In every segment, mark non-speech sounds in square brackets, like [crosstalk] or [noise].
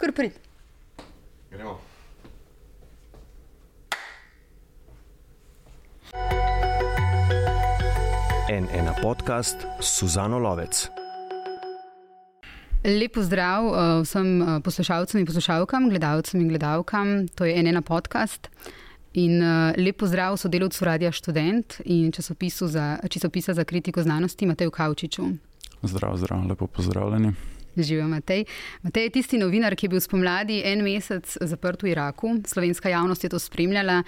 Kar prid. Gremo. En ena podcast Suzano Lovec. Lepo zdrav uh, vsem uh, poslušalcem in poslušalkam, gledalcem in gledalkam. To je en ena podcast. In uh, lepo zdrav sodelovcu Radia Student in za, časopisa za kritiko znanosti Mateju Kavčiču. Zdrav, zdrav, lepo pozdravljeni. Živijo Matej. Matej je tisti novinar, ki je bil spomladi en mesec zaprt v Iraku. Slovenska javnost je to spremljala,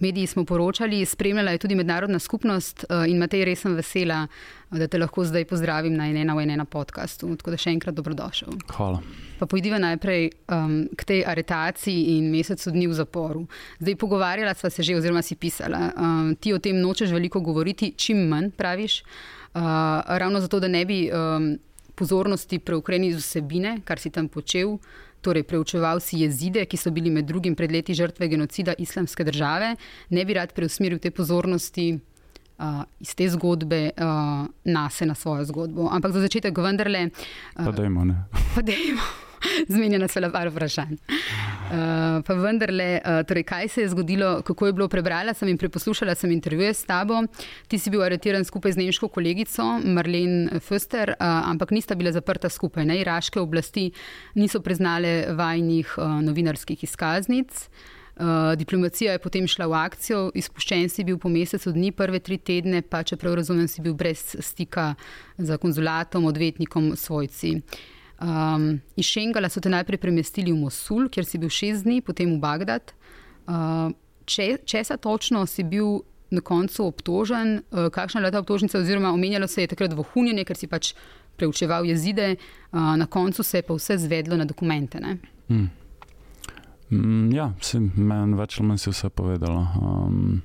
mediji smo poročali, spremljala je tudi mednarodna skupnost eh, in Matej, res sem vesela, da te lahko zdaj pozdravim na enena v enena podkastu. Tako da še enkrat dobrodošel. Hvala. Pa pojdiva najprej um, k tej aretaciji in mesecu dni v zaporu. Zdaj pogovarjala sva se že, oziroma si pisala. Um, ti o tem nočeš veliko govoriti, čim manj praviš. Uh, ravno zato, da ne bi. Um, pozornosti preukrenil iz vsebine, kar si tam počel. Torej, preučeval si jezide, ki so bili med drugim pred leti žrtve genocida islamske države, ne bi rad preusmeril te pozornosti uh, iz te zgodbe uh, na se, na svojo zgodbo. Ampak za začetek, vendarle. Uh, pa dajmo, ne. Pa dajmo. [laughs] Zmenjena so le par vprašanj. Uh, pa vendarle, uh, torej, kaj se je zgodilo, kako je bilo prebrala, sem in preposlušala sem intervjuje s tabo. Ti si bil aretiran skupaj z nemško kolegico Marlene Föster, uh, ampak nista bila zaprta skupaj. Ne? Iraške oblasti niso priznale vajnih uh, novinarskih izkaznic. Uh, diplomacija je potem šla v akcijo, izpuščen si bil po mesecu dni, prve tri tedne, pa čeprav razumem, si bil brez stika z konzulatom, odvetnikom, svojci. Uh, Um, iz Šengala so te najprej premestili v Mosul, kjer si bil šest dni, potem v Bagdad. Uh, če, česa točno si bil na koncu obtožen, uh, kakšna je bila ta obtožnica, oziroma omenjalo se je takrat vohunjenje, ker si pač preučeval jezide, uh, na koncu se je pa vse zvedlo na dokumente. Hmm. Mm, ja, meni več ali manj si vse povedala. Um,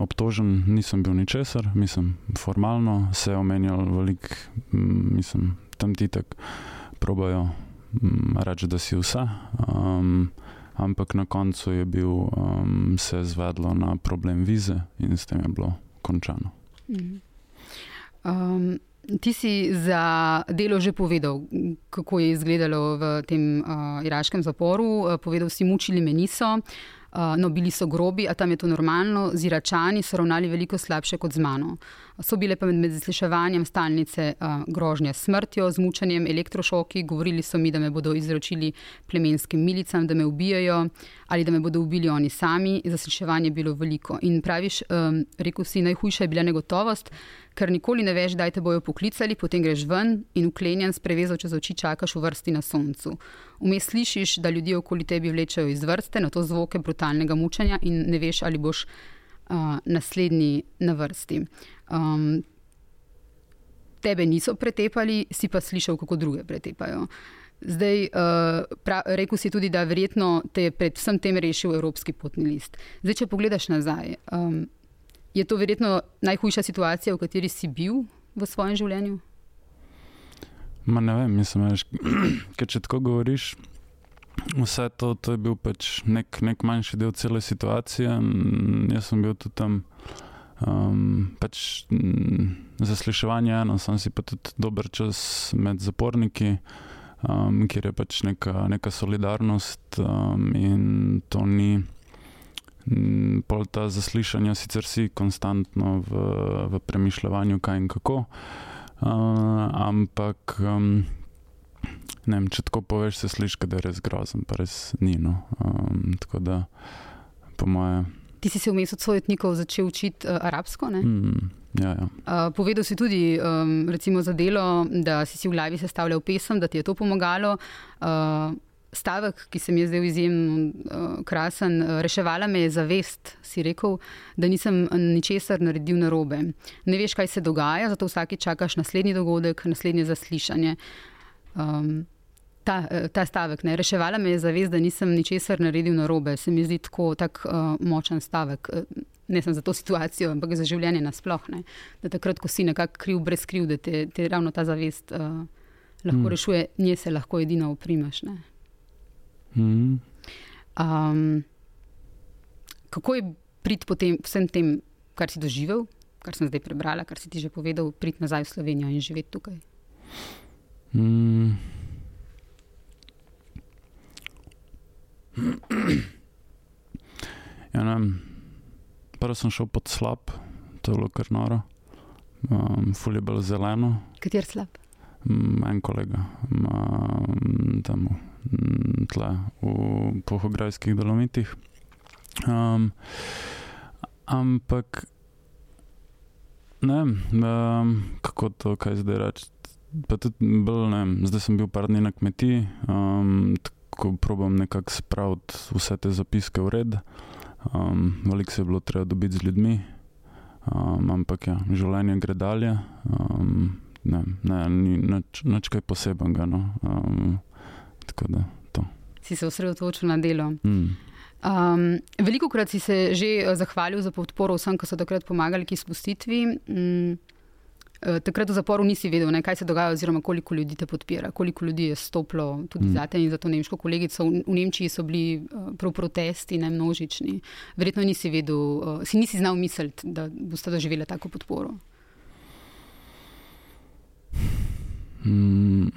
obtožen nisem bil ničesar, mislim, formalno se je omenjal veliko, mislim, tam ti tako probojajo mm, reči, da si vse. Um, ampak na koncu je bil um, se zvedlo na problem vize in s tem je bilo končano. Um, ti si za delo že povedal, kako je izgledalo v tem uh, iraškem zaporu. Uh, povedal si, mučili me niso. Uh, no, bili so grobi, a tam je to normalno, z Iračani so ravnali veliko slabše kot z mano. So bile pa med zasliševanjem stalnice uh, grožnje s smrtjo, z mučenjem, elektrošoki, govorili so mi, da me bodo izročili plemenskim milicam, da me ubijajo ali da me bodo ubili oni sami. Zasliševanje je bilo veliko. In praviš, um, rekel si, najhujša je bila negotovost, ker nikoli ne veš, kdaj te bojo poklicali, potem greš ven in uklenjen s prevezo čez oči čakaš v vrsti na soncu. Vmes slišiš, da ljudje okoli tebi vlečajo iz vrste, na to zvoke brutalnega mučenja in ne veš, ali boš uh, naslednji na vrsti. Um, tebe niso pretepali, si pa slišal, kako druge pretepajo. Zdaj, uh, pra, rekel si tudi, da verjetno te je pred vsem tem rešil Evropski potni list. Zdaj, če pogledaš nazaj, um, je to verjetno najhujša situacija, v kateri si bil v svojem življenju? Ma ne vem, mislim, da [clears throat] če tako govoriš, vse to, to je bil pač nek, nek manjši del cele situacije. Jaz sem bil tudi tam. Um, pač, zasliševanje je eno, sem si pa tudi dober čas med zaporniki, um, kjer je pač neka, neka solidarnost um, in to ni. Pol ta zaslišanja, sicer si konstantno v, v premišljanju, kaj in kako, uh, ampak um, ne vem, če tako poveš, se sliši, da je res grozen, pa res ni. No. Um, tako da, po moje. Ti si se vmes od sojetnikov začel učiti uh, arabsko? Mm, ja, ja. Uh, povedal si tudi um, za delo, da si si v glavi sestavljal pesem, da ti je to pomagalo. Uh, stavek, ki se mi je zdaj izjemno uh, krasen, uh, reševala me je zavest, si rekel, da nisem ničesar naredil na robe. Ne veš, kaj se dogaja, zato vsakeč čakaš naslednji dogodek, naslednje zaslišanje. Um, ta, ta stavek, ne, reševala me je zavest, da nisem ničesar naredil na robe. Se mi zdi tako tak, uh, močen stavek. Ne samo za to situacijo, ampak za življenje nasplošno. Da takrat, ko si nekako kriv, brez kriv, da te, te ravno ta zavest uh, lahko mm. rešuje, nje se lahko edino oprimaš. Mm. Um, kako je prid potem vsem tem, kar si doživel, kar sem zdaj prebrala, kar si ti že povedal, prid nazaj v Slovenijo in živeti tukaj? Mm. Ja, ne. Prvo sem šel pod slab, to je bilo kar noro. Um, ful je bilo zeleno, Kater slab? Mm, en kolega, um, tam tle v Pohograjskih dolomitih. Um, ampak ne vem, um, kako to kaj zdaj reči. Pa tudi bolj, ne vem, zdaj sem bil par dni na kmetiji, um, tako probam nekako spraviti vse te zapiske v red. Um, Veliko se je bilo treba dobiti z ljudmi, um, ampak ja, življenje gre dalje. Um, ne, ne, ni nič, nič kaj posebenega. No. Um, tako da to. Si se osredotočil na delo. Mm. Um, veliko krat si se že eh, zahvalil za podporo vsem, ki so takrat pomagali k izpustitvi. Um, takrat v zaporu nisi vedel, ne, kaj se dogaja, oziroma koliko ljudi te podpira, koliko ljudi je stopilo tudi Mm. mm. za te in za to nemško kolegico. V, v Nemčiji so bili uh, prav protesti, ne množični. Verjetno nisi vedel, si nisi znal misliti, da boste doživeli tako podporo. Mm,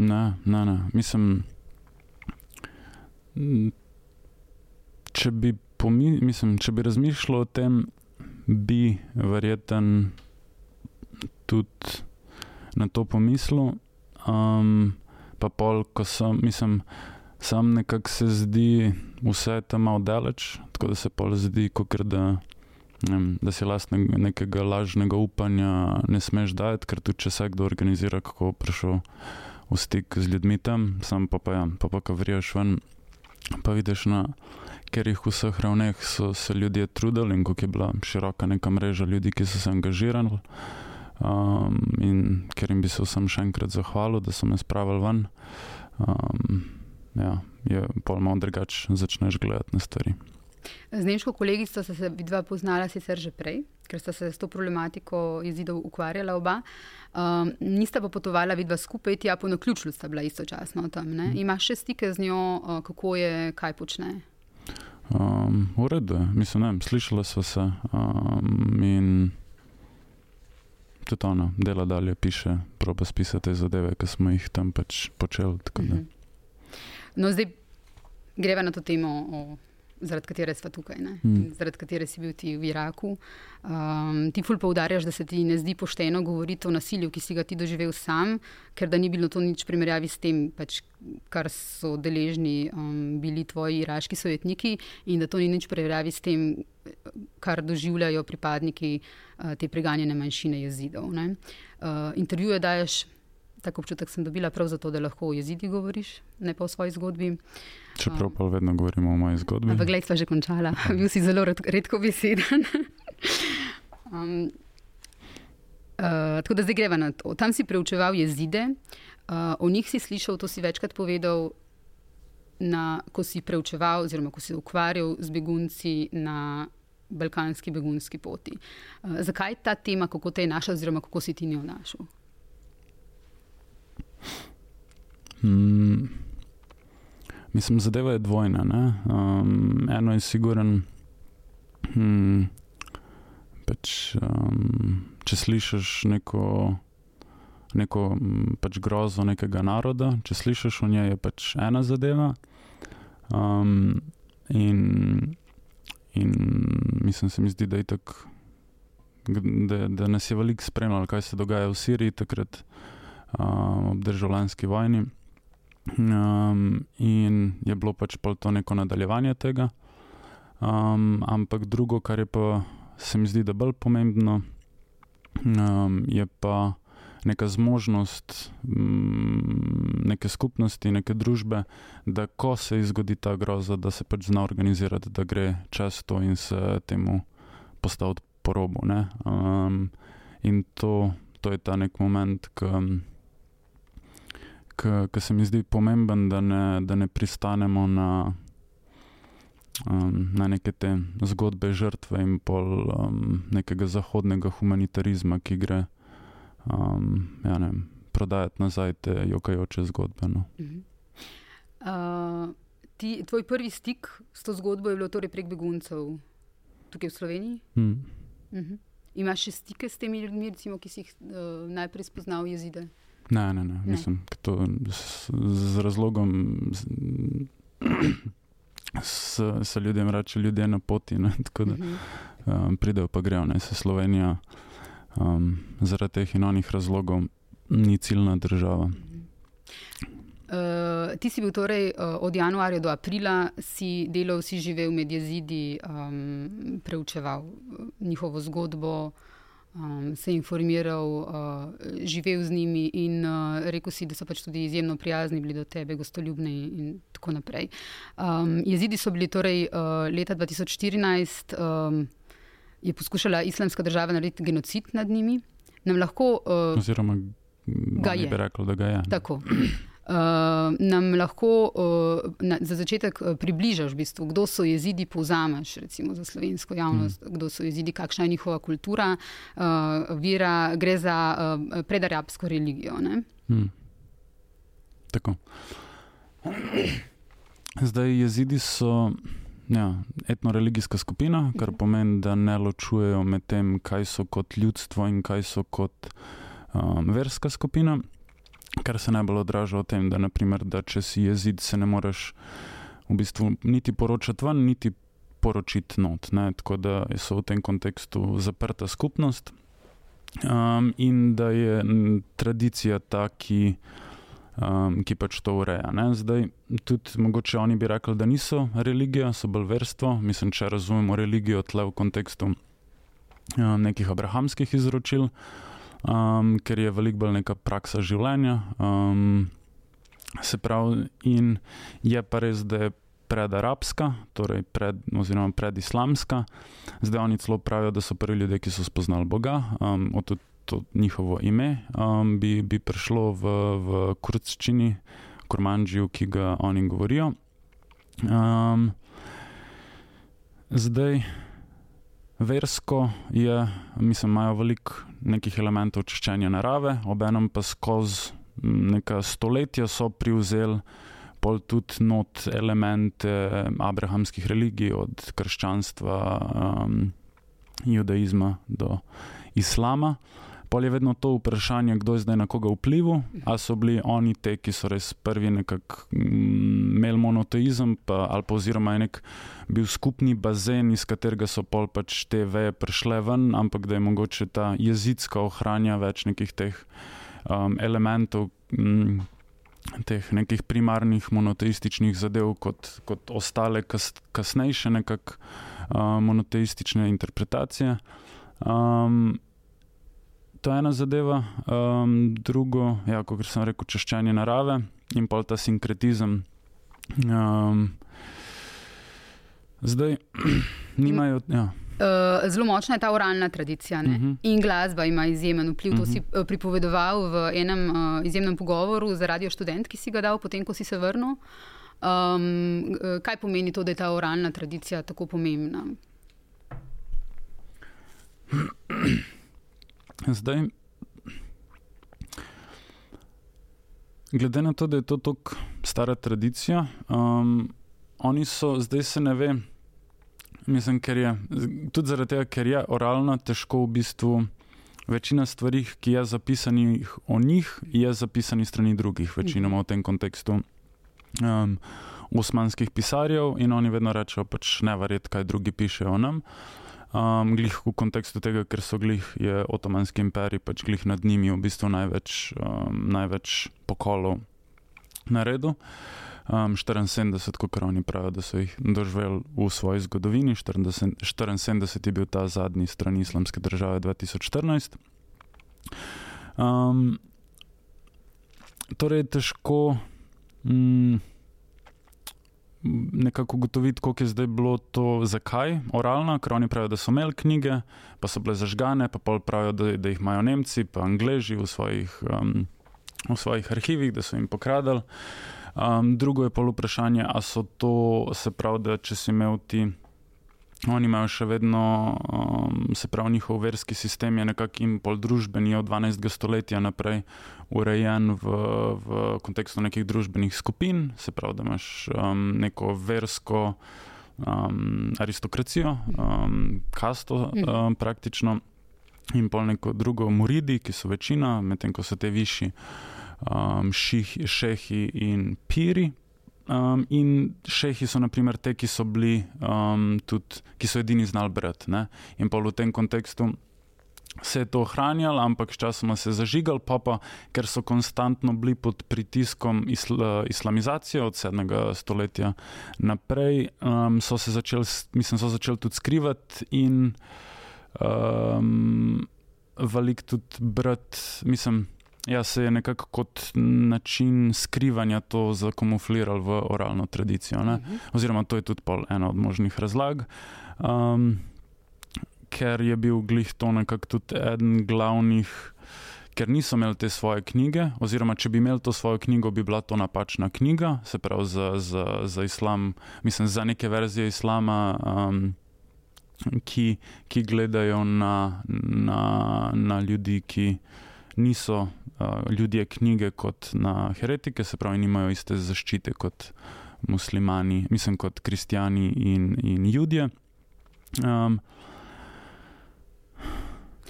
ne, ne, ne. Mislim, če bi, pomi, mislim, če bi razmišljal o tem, bi verjeten tudi na to pomislil. Um, pa pol, ko sem, mislim, sam nekako se zdi vse tam malo daleč, tako da se pol zdi, kot da. Vem, da si lastne, nekega lažnega upanja ne smeš dati, ker tudi če se kdo organizira, kako prišel v stik z ljudmi tam, sam pa pa ja, pa pa ko vriješ ven, pa vidiš na katerih vseh ravneh so se ljudje trudili in kako je bila široka neka mreža ljudi, ki so se angažirali. Um, in ker jim bi se vsem še enkrat zahvalil, da so me spravili ven, um, ja, je pol malo drugače začneš gledati na stvari. Z nemško kolegico sta se vidva poznala sicer že prej, ker sta se s to problematiko jezidov ukvarjala oba. Um, nista pa potovala vidva skupaj, tja po naključju sta bila istočasno tam. Ne? Imaš še stike z njo, uh, kako je, kaj počne? Um, v redu, je. mislim, ne, slišala sva se um, in tudi ona dela dalje, piše, proba spisati te zadeve, ki smo jih tam pač počeli. da. Mhm. No, zdaj greva na to temo, o, zaradi katere smo tukaj? Mm. Zaradi katere si bil ti v Iraku. Um, ti ful poudarjaš, da se ti ne zdi pošteno govoriti o nasilju, ki si ga ti doživel sam, ker da ni bilo to nič primerjavi s tem, pač, kar so deležni um, bili tvoji iraški sovetniki, in da to ni nič primerjavi s tem, kar doživljajo pripadniki uh, te preganjene manjšine jezidov. ne. Uh, intervjuje daješ. Tako občutek sem dobila prav zato, da lahko o jezidi govoriš, ne pa o svoji zgodbi. Čeprav pa vedno govorimo o moji zgodbi. Ampak, glej, sva že končala, bil si zelo red- redko beseden. [laughs] um, uh, tako da zdaj greva na to. Tam si preučeval jezide, uh, o njih si slišal, to si večkrat povedal, na, ko si preučeval, oziroma ko si ukvarjal z begunci na balkanski begunski poti. Uh, zakaj ta tema, kako te je našla, oziroma kako si ti njo našel? Mm, mislim, zadeva je dvojna. ne. Um, eno je siguren, hm, pač, um, če slišiš neko, neko mm, pač grozo nekega naroda, če slišiš o njej, je pač ena zadeva. Um, in, in mislim, se mi zdi, da, je tak, da, da nas je veliko spremljalo, kaj se dogaja v Siriji takrat um, ob državljanski vojni. Um, in je bilo pač pol to neko nadaljevanje tega. Um, ampak drugo, kar je pa se mi zdi, da bolj pomembno, um, je pa neka zmožnost um, neke skupnosti, neke družbe, da ko se zgodi ta groza, da se pač zna organizirati, da gre čez to in se temu postaviti po robu. ne. Um, in to, to je ta nek moment, ki ki se mi zdi pomemben, da ne, da ne pristanemo na, um, na neke te zgodbe žrtve in pol um, nekega zahodnega humanitarizma, ki gre um, ja, ne, prodajati nazaj te jokajoče zgodbe. No. Mhm. Uh, ti, tvoj prvi stik s to zgodbo je bilo torej prek beguncev tukaj v Sloveniji? Hmm. Uh -huh. Imaš še stike s temi ljudmi, recimo, ki si jih uh, najprej spoznal jezide? Ne, ne, ne, mislim, ne. To, z, z razlogom, z, se ljudem reče, ljudje na poti. Ne, [laughs] tako da um, pridejo, pa grejo, ne se Slovenija um, zaradi teh in onih razlogov ni ciljna država. Uh, ti si bil torej uh, od januarja do aprila, si delal, si živel med jezidi, um, preučeval njihovo zgodbo, um, se informiral, uh, živel z njimi in uh, rekel si, da so pač tudi izjemno prijazni bili do tebe, gostoljubni in tako naprej. Um, jezidi so bili torej uh, leta 2014, um, je poskušala islamska država narediti genocid nad njimi. Lahko, uh, Oziroma, ga je. Rekli, da ga je. Tako. Uh, nam lahko uh, na, za začetek uh, približaš, v bistvu, kdo so jezidi, povzameš recimo, za slovensko javnost, mm. kdo so jezidi, kakšna je njihova kultura, uh, vira, gre za uh, predarabsko religijo. Mm. Tako. Zdaj, jezidi so ja, etno-religijska skupina, kar mhm. pomeni, da ne ločujejo med tem, kaj so kot ljudstvo in kaj so kot um, verska skupina kar se najbolj odraža v tem, da, naprimer, da če si jezid, se ne moreš v bistvu niti poročati ven, niti poročiti not. Ne? Tako da so v tem kontekstu zaprta skupnost um, in da je tradicija ta, ki. Um, ki pač to ureja. Ne? Zdaj, tudi mogoče oni bi rekli, da niso religija, so bolj verstvo. Mislim, če razumemo religijo tle v kontekstu um, nekih abrahamskih izročil, uh, um, ker je veliko bolj neka praksa življenja. Um, se pravi, in je pa res, da je predarabska, torej pred, oziroma predislamska. Zdaj oni celo pravijo, da so prvi ljudje, ki so spoznali Boga, um, od to njihovo ime um, bi, bi prišlo v, v kurčini, kurmanžiju, ki ga oni govorijo. Um, zdaj, versko je, mislim, imajo veliko nekih elementov čiščenja narave, obenem pa skozi neka stoletja so privzeli pol tudi not elemente abrahamskih religij, od krščanstva, um, judaizma do islama. Pol je vedno to vprašanje, kdo je zdaj na koga vplival, ali so bili oni te, ki so res prvi nekako mm, imeli monoteizem, pa, ali pa oziroma je nek bil skupni bazen, iz katerega so pol pač te veje prišle ven, ampak da je mogoče ta jezicka ohranja več nekih teh um, elementov. Mm, teh nekih primarnih monoteističnih zadev, kot, kot ostale kas, kasnejše nekakšne uh, monoteistične interpretacije. Um, to je ena zadeva, um, drugo, ja, kot sem rekel, češčanje narave in pa ta sinkretizem. Um, zdaj, [clears throat] nimajo. Ja. Uh, zelo močna je ta oralna tradicija uh mhm. -huh. in glasba ima izjemen vpliv. Uh -huh. To si uh, pripovedoval v enem uh, izjemnem pogovoru za radio študent, ki si ga dal, potem ko si se vrnil. Um, kaj pomeni to, da je ta oralna tradicija tako pomembna? [clears throat] Zdaj, glede na to, da je to tako stara tradicija, um, oni so, zdaj se ne ve, mislim, ker je tudi zaradi tega, ker je oralno težko v bistvu. Večina stvari, ki je zapisanih o njih, je zapisanih strani drugih, večinoma v tem kontekstu. Um, osmanskih pisarjev, in oni vedno rečejo, pač ne verjeti, kaj drugi pišejo o nam. Um, glih v kontekstu tega, ker so glih je Otomanski imperij pač glih nad njimi v bistvu največ, um, največ pokolov na redu. Um, 74, kot oni pravijo, da so jih doživeli v svoji zgodovini, 40, 74 je bil ta zadnji stran islamske države 2014. Um, torej, težko. Mm, nekako ugotoviti, koliko je zdaj bilo to, zakaj oralno, ker oni pravijo, da so imeli knjige, pa so bile zažgane, pa pravijo, da, da jih imajo Nemci, pa Angleži v svojih, um, v svojih arhivih, da so jim pokradali. Um, drugo je pa vprašanje, ali so to, se pravi, da če si imel ti. Oni imajo še vedno, um, se pravi, njihov verski sistem je nekako in pol družbeni od 12. stoletja naprej urejen v, v kontekstu nekih družbenih skupin, se pravi, da imaš um, neko versko um, aristokracijo, um, kasto um, praktično in pol neko drugo moridi, ki so večina, medtem ko so te višji um, ših, šehi in piri. Um, in šehi so, naprimer, te, ki so bili um, tudi, ki so edini znali brati. Ne? In pa v tem kontekstu se je to ohranjalo, ampak sčasoma se je zažigal, pa pa ker so konstantno bili pod pritiskom isla, islamizacije od 7. stoletja naprej, um, so se začeli, mislim, so začeli tudi skrivati in um, velik tudi brati, mislim. Ja, se je nekako kot način skrivanja to zakamufliralo v oralno tradicijo. Ne? Mhm. Oziroma, to je tudi ena od možnih razlag. Um, ker je bil glih to nekako tudi eden glavnih, ker niso imeli te svoje knjige, oziroma če bi imeli to svojo knjigo, bi bila to napačna knjiga, se pravi za, za, za islam, mislim, za neke verzije islama. Um, Ki, ki gledajo na, na, na ljudi, ki niso uh, ljudje knjige, kot na heretike, se pravi, nimajo iste zaščite kot muslimani, mislim, kot kristijani in, in ljudje. Um,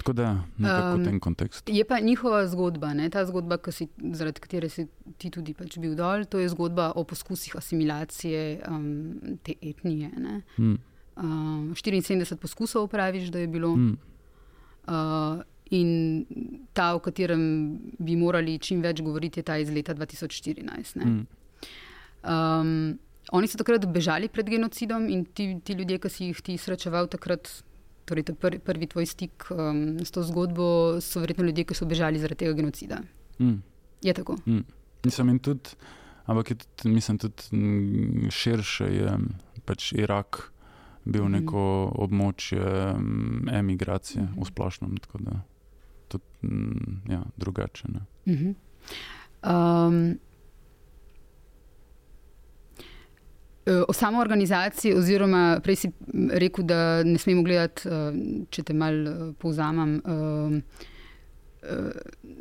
Tako da, nekako um, v tem kontekstu. Je pa njihova zgodba, ne? ta zgodba, si, zaradi katere si ti tudi pač bil dol, to je zgodba o poskusih asimilacije um, te etnije. Hmm. Um, 74 poskusov praviš, da je bilo. Hmm. Uh, in ta, o katerem bi morali čim več govoriti, je ta iz leta 2014. Hmm. Um, oni so takrat bežali pred genocidom in ti, ti ljudje, ki si jih ti srečeval takrat torej prvi, prvi tvoj stik um, s to zgodbo, so verjetno ljudje, ki so bežali zaradi tega genocida. Mm. Je tako. Mm. Mislim, tudi, ampak je tudi, mislim, tudi mm, širše je pač Irak bil mm. neko območje mm, emigracije mm. v splošnem. Tako da tudi mm, ja, drugače. Mm -hmm. um, Eh, o samo organizaciji, oziroma prej si rekel, da ne smemo gledati, eh, če te malo eh, povzamem,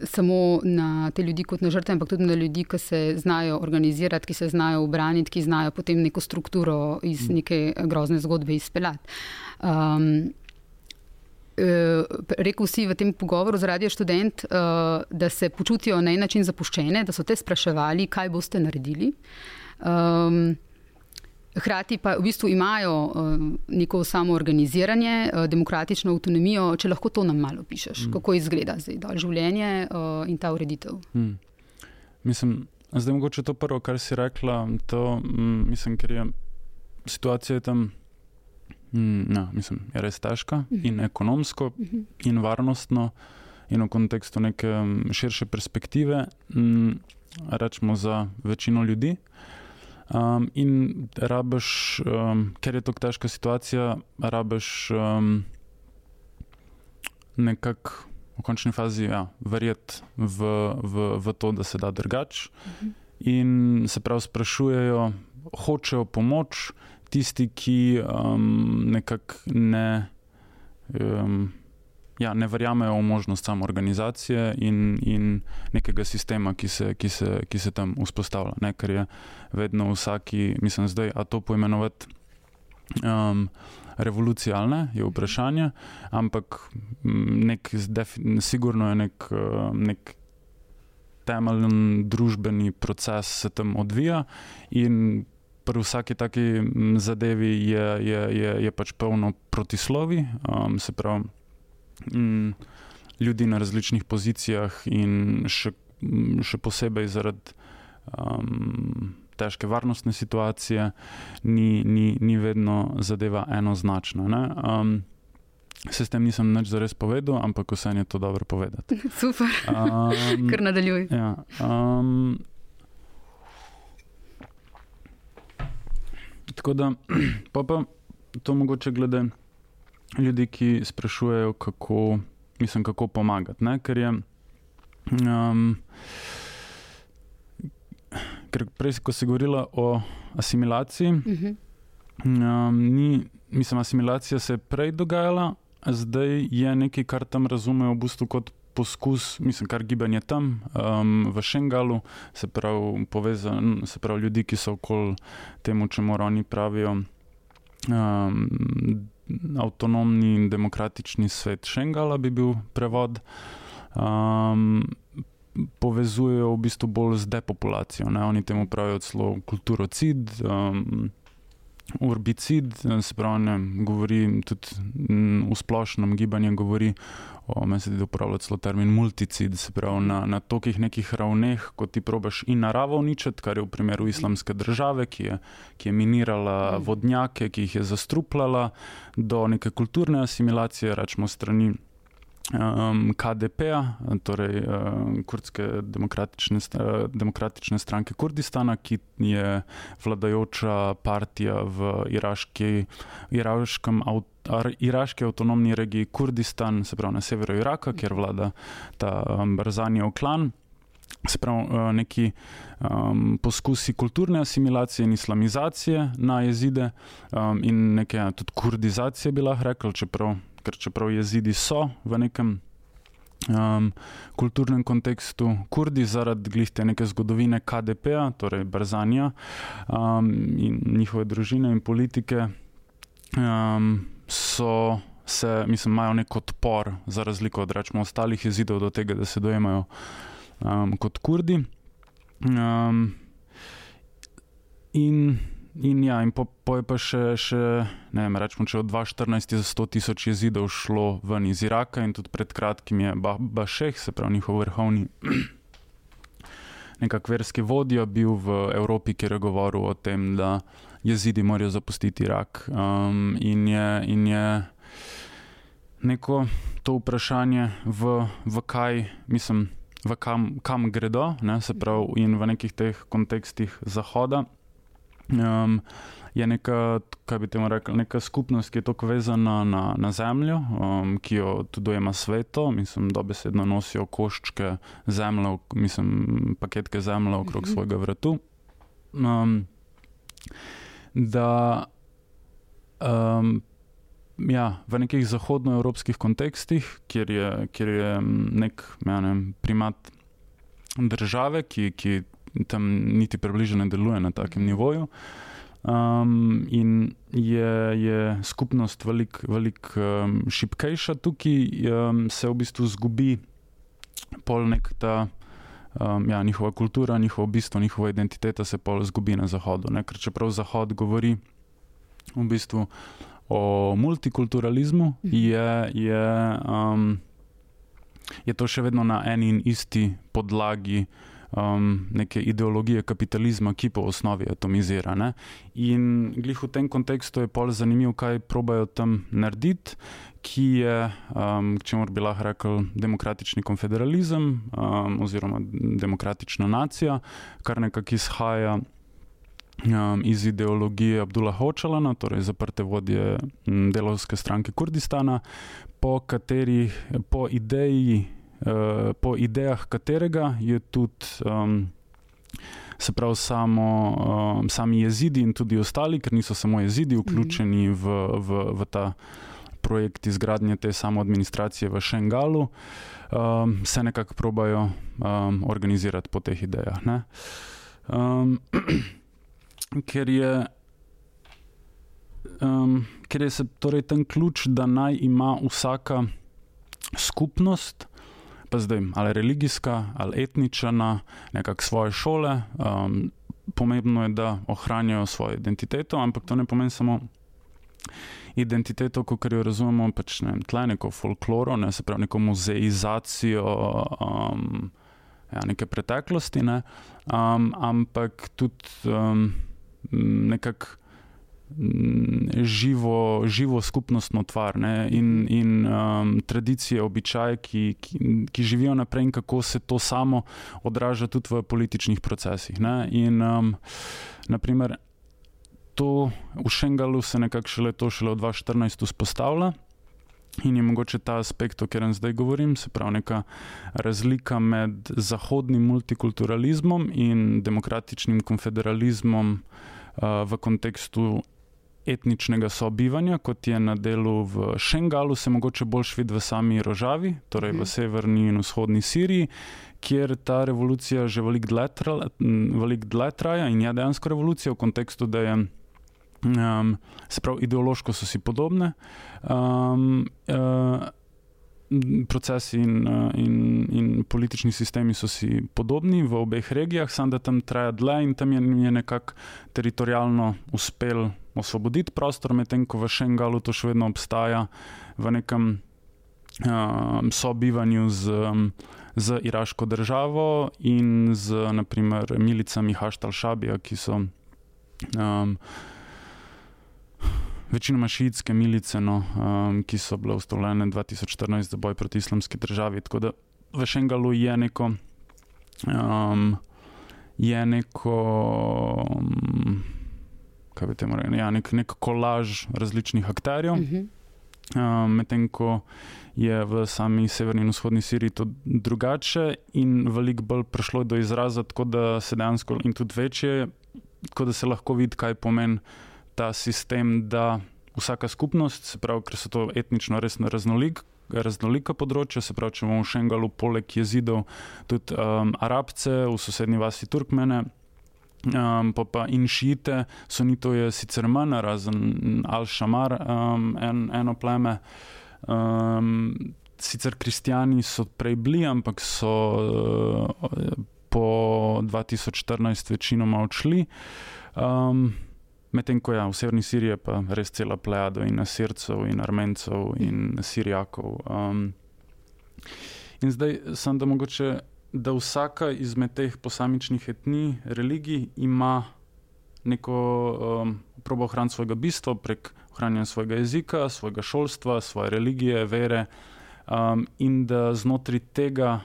samo na te ljudi kot na žrtve, ampak tudi na ljudi, ki se znajo organizirati, ki se znajo obraniti, ki znajo potem neko strukturo iz mm. neke grozne zgodbe izpeljati. Um, Rekl si v tem pogovoru z Radio Student, da se počutijo na en način zapuščene, da so te spraševali, kaj boste naredili. Um, Hrati pa v bistvu imajo uh, neko samoorganiziranje, uh, demokratično avtonomijo. Če lahko to nam malo pišeš, mm. kako izgleda zdaj dol življenje uh, in ta ureditev. Mm. Mislim, zdaj mogoče to prvo, kar si rekla, to mm, mislim, ker je situacija tam. Mm, no, mislim, je res težka mm -hmm. in ekonomsko, mm -hmm. in varnostno, in v kontekstu neke širše perspektive, mm, rečemo za večino ljudi. Um, in rabiš, um, ker je to težka situacija, rabiš um, nekako v končni fazi ja, verjeti v, v, v to, da se da drugače. Mhm. In se pravi, sprašujejo, hočejo pomoč tisti, ki um, nekako ne. Um, ja, ne verjamejo v možnost samoorganizacije in, in nekega sistema, ki se, ki se, ki se tam vzpostavlja. Ne, ker je vedno vsaki, mislim, zdaj, a to poimenovati um, revolucijalne, je vprašanje, ampak nek, sigurno je nek. nek Temeljen družbeni proces se tam odvija, in pri vsaki taki zadevi je, je, je, je pač polno protislovi, um, se pravi, mm, ljudi na različnih pozicijah, in še, še posebej zaradi um, težke varnostne situacije, ni, ni, ni vedno zadeva enoznačna. Um, Se s tem nisem nič zares povedal, ampak vse je to dobro povedati. [laughs] Super, um, kar nadaljuj. Ja, um, tako da, [clears throat] pa, pa to mogoče glede ljudi, ki sprašujejo, kako, mislim, kako pomagati. Ne? Ker je. Um, ker prej, ko si govorila o asimilaciji, uh -huh. um, ni, mislim, asimilacija se je prej dogajala, zdaj je nekaj, kar tam razumejo v bistvu kot poskus, mislim, kar gibanje tam um, v Šengalu, se pravi, povezan, se pravi, ljudi, ki so okoli temu, če morajo oni pravijo. Um, avtonomni in demokratični svet Šengala, bi bil prevod. Um, povezujejo v bistvu bolj z depopulacijo. Ne? Oni temu pravijo celo kulturocid. Um, Urbicid, se pravi, ne, govori tudi v splošnem gibanju, govori o, meni se da uporablja celo termin multicid, se pravi, na, na tokih nekih ravneh, ko ti probaš in naravo uničiti, kar je v primeru islamske države, ki je, ki je minirala vodnjake, ki jih je zastrupljala, do neke kulturne asimilacije, rečemo strani um, KDP-a, torej um, Kurdske demokratične, demokratične stranke Kurdistana, ki je vladajoča partija v iraški, iraškem avtomobilu. Iraški avtonomni regiji Kurdistan, se pravi na severu Iraka, kjer vlada ta um, Barzanijev klan, se pravi uh, neki um, poskusi kulturne asimilacije in islamizacije na jezide um, in neke ja, tudi kurdizacije, bi lahko rekli, čeprav ker čeprav jezidi so v nekem um, kulturnem kontekstu, kurdi zaradi glihte neke zgodovine KDP-a, torej Brzanja um, in njihove družine in politike, um, so se, mislim, imajo nek odpor za razliko od rečemo ostalih jezidov do tega, da se dojemajo um, kot kurdi. Um, in In, ja, in po, po je pa še, še ne vem, rečemo, če od 2014 je za 100 tisoč jezidov šlo ven iz Iraka in tudi pred kratkim je Bašeh, se pravi njihov vrhovni [clears throat] nekak verski vodja, bil v Evropi, kjer je govoril o tem, da jezidi morajo zapustiti Irak. Um, in, je, in je neko to vprašanje, v, v kaj, mislim, v kam, kam gredo, ne, se pravi, in v nekih teh kontekstih Zahoda um, je neka, kaj bi temu rekel, neka skupnost, ki je tako vezana na, na zemljo, um, ki jo tudi dojema sveto, mislim, da besedno nosijo koščke zemlje, mislim, paketke zemlje okrog mhm. svojega vratu. Um, da um, ja, v nekih zahodnoevropskih kontekstih, kjer je, kjer je nek ja, ne, primat države, ki, ki tam niti približno ne deluje na takem nivoju. Um, in je, je skupnost veliko velik, um, šipkejša tukaj, um, se v bistvu zgubi pol nek ta. Um, ja, njihova kultura, njihovo bistvo, njihova identiteta se pol zgubi na Zahodu. Ne? Ker čeprav Zahod govori v bistvu o multikulturalizmu, mhm. je, je, um, je to še vedno na eni in isti podlagi um, neke ideologije kapitalizma, ki po osnovi atomizira. Ne? In glih v tem kontekstu je pol zanimivo, kaj probajo tam narediti. Ki je, um, če mora bi lahko rekel, demokratični konfederalizem um, oziroma demokratična nacija, kar nekako izhaja um, iz ideologije Abdullah Hočalana, torej zaprte vodje delovske stranke Kurdistana, po kateri, po ideji po idejah katerega je tudi. Um, Se pravi, samo, um, sami jezidi in tudi ostali, ker niso samo jezidi vključeni v, v, v ta projekt izgradnje te samoadministracije v Šengalu, um, se nekako probajo um, organizirati po teh idejah. Um, [clears throat] ker je, um, ker je se, torej ten ključ, da naj ima vsaka skupnost pa zdaj ali religijska ali etnična, nekako svoje šole. Um, pomembno je, da ohranjajo svojo identiteto, ampak to ne pomeni samo identiteto, kot jo razumemo, pač ne tle neko folkloro, ne se pravi neko muzeizacijo. Um, Ja, neke preteklosti, ne? um, ampak tudi um, nekako živo, živo skupnostno tvar ne? in, in um, tradicije, običaje, ki, ki, ki živijo naprej, in kako se to samo odraža tudi v političnih procesih. Ne? In um, naprimer, to v Šengalu se nekako šele to šele od 2014 vzpostavlja. In je mogoče ta aspekt, o katerem zdaj govorim, se pravi neka razlika med zahodnim multikulturalizmom in demokratičnim konfederalizmom uh, v kontekstu etničnega sobivanja, kot je na delu v Šengalu, se mogoče bolj vidi v sami Rožavi, torej v mhm. severni in vzhodni Siriji, kjer ta revolucija že veliko dlje traja in je dejansko revolucija v kontekstu, da je. Um, se pravi, ideološko so si podobne. Um, uh, procesi in, in, in politični sistemi so si podobni v obeh regijah, samo da tam traja dlje in tam je, je nekako teritorijalno uspel osvoboditi prostor, medtem ko v Šengalu to še vedno obstaja v nekem um, sobivanju z, z iraško državo in z naprimer milicami Haštal Šabija, ki so. Um, večinoma šiitske milice, no, um, ki so bile ustanovljene 2014 za boj proti islamski državi. Tako da v Šengalu je neko. Um, je neko. Um, kaj bi temu rekel? Ja, nek, nek kolaž različnih akterjev. Uh -huh. Um, Medtem ko je v sami severni in vzhodni Siriji to drugače, in veliko bolj prišlo do izraza, tako da se dejansko in tudi večje, tako da se lahko vidi, kaj pomeni ta sistem, da vsaka skupnost, se pravi, ker so to etnično res raznolik, raznolika področja, se pravi, če imamo v Šengalu poleg jezidov tudi um, arabce, v sosednji vasi Turkmene. Um, pa, pa in šite, so ni to je sicer manj, razen Al-Shamar, um, en, eno pleme. Um, sicer kristijani so prej bili, ampak so uh, po 2014 večinoma odšli. Um, Medtem ko je ja, v severni Siriji pa res cela plejada in Sircev, in Armencev, in Sirijakov. Um, in zdaj sem da mogoče, da vsaka izmed teh posamičnih etnij, religij ima neko um, probo ohraniti svojega bistva prek ohranjanja svojega jezika, svojega šolstva, svoje religije, vere, um, in da znotraj tega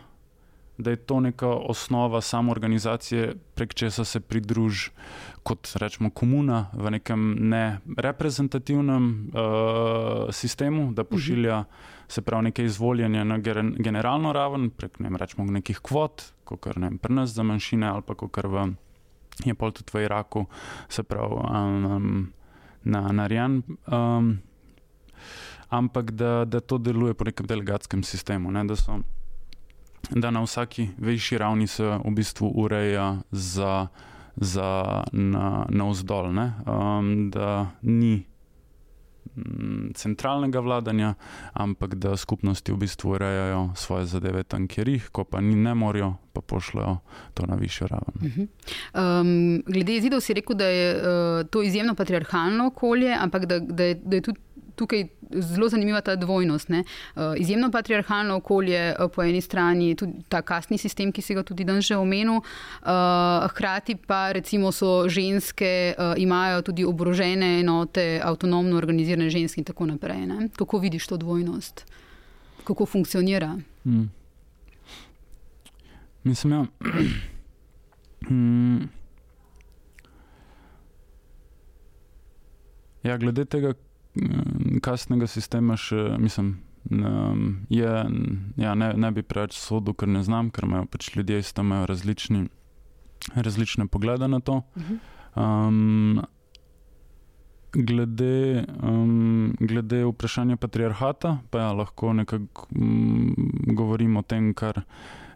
da je to neka osnova samoorganizacije, prek česa se pridruži kot rečemo komuna v nekem nereprezentativnem uh, sistemu, da pošilja se pravi neke izvoljenje na generalno raven, prek ne rečemo nekih kvot, kot ne pri nas za manjšine ali pa kot v je pol tudi v Iraku, se pravi um, na narejen. Um, ampak da, da to deluje po nekem delegatskem sistemu, ne, da so da na vsaki višji ravni se v bistvu ureja za, za na, na vzdolj, um, da ni mm, centralnega vladanja, ampak da skupnosti v bistvu urejajo svoje zadeve tam, kjer jih, ko pa ni ne morajo, pa pošljajo to na višjo raven. Uh -huh. um, glede jezidov si rekel, da je uh, to izjemno patriarhalno okolje, ampak da, da, je, da je tudi tukaj zelo zanimiva ta dvojnost. Ne? Uh, izjemno patriarhalno okolje, uh, po eni strani tudi ta kasni sistem, ki si ga tudi danes že omenil, uh, hkrati pa recimo so ženske, imajo tudi oborožene enote, avtonomno organizirane ženske in tako naprej. Ne? Kako vidiš to dvojnost? Kako funkcionira? Hmm. Mislim. Ja. [clears throat] Hmm. Ja, glede tega, kasnega sistema še, mislim, je, ja, ne, ne bi preveč sodel, ker ne znam, ker imajo pač ljudje iz tam različni, različne poglede na to. Um, glede, um, glede vprašanja patriarhata, pa ja, lahko nekako um, govorimo o tem, kar,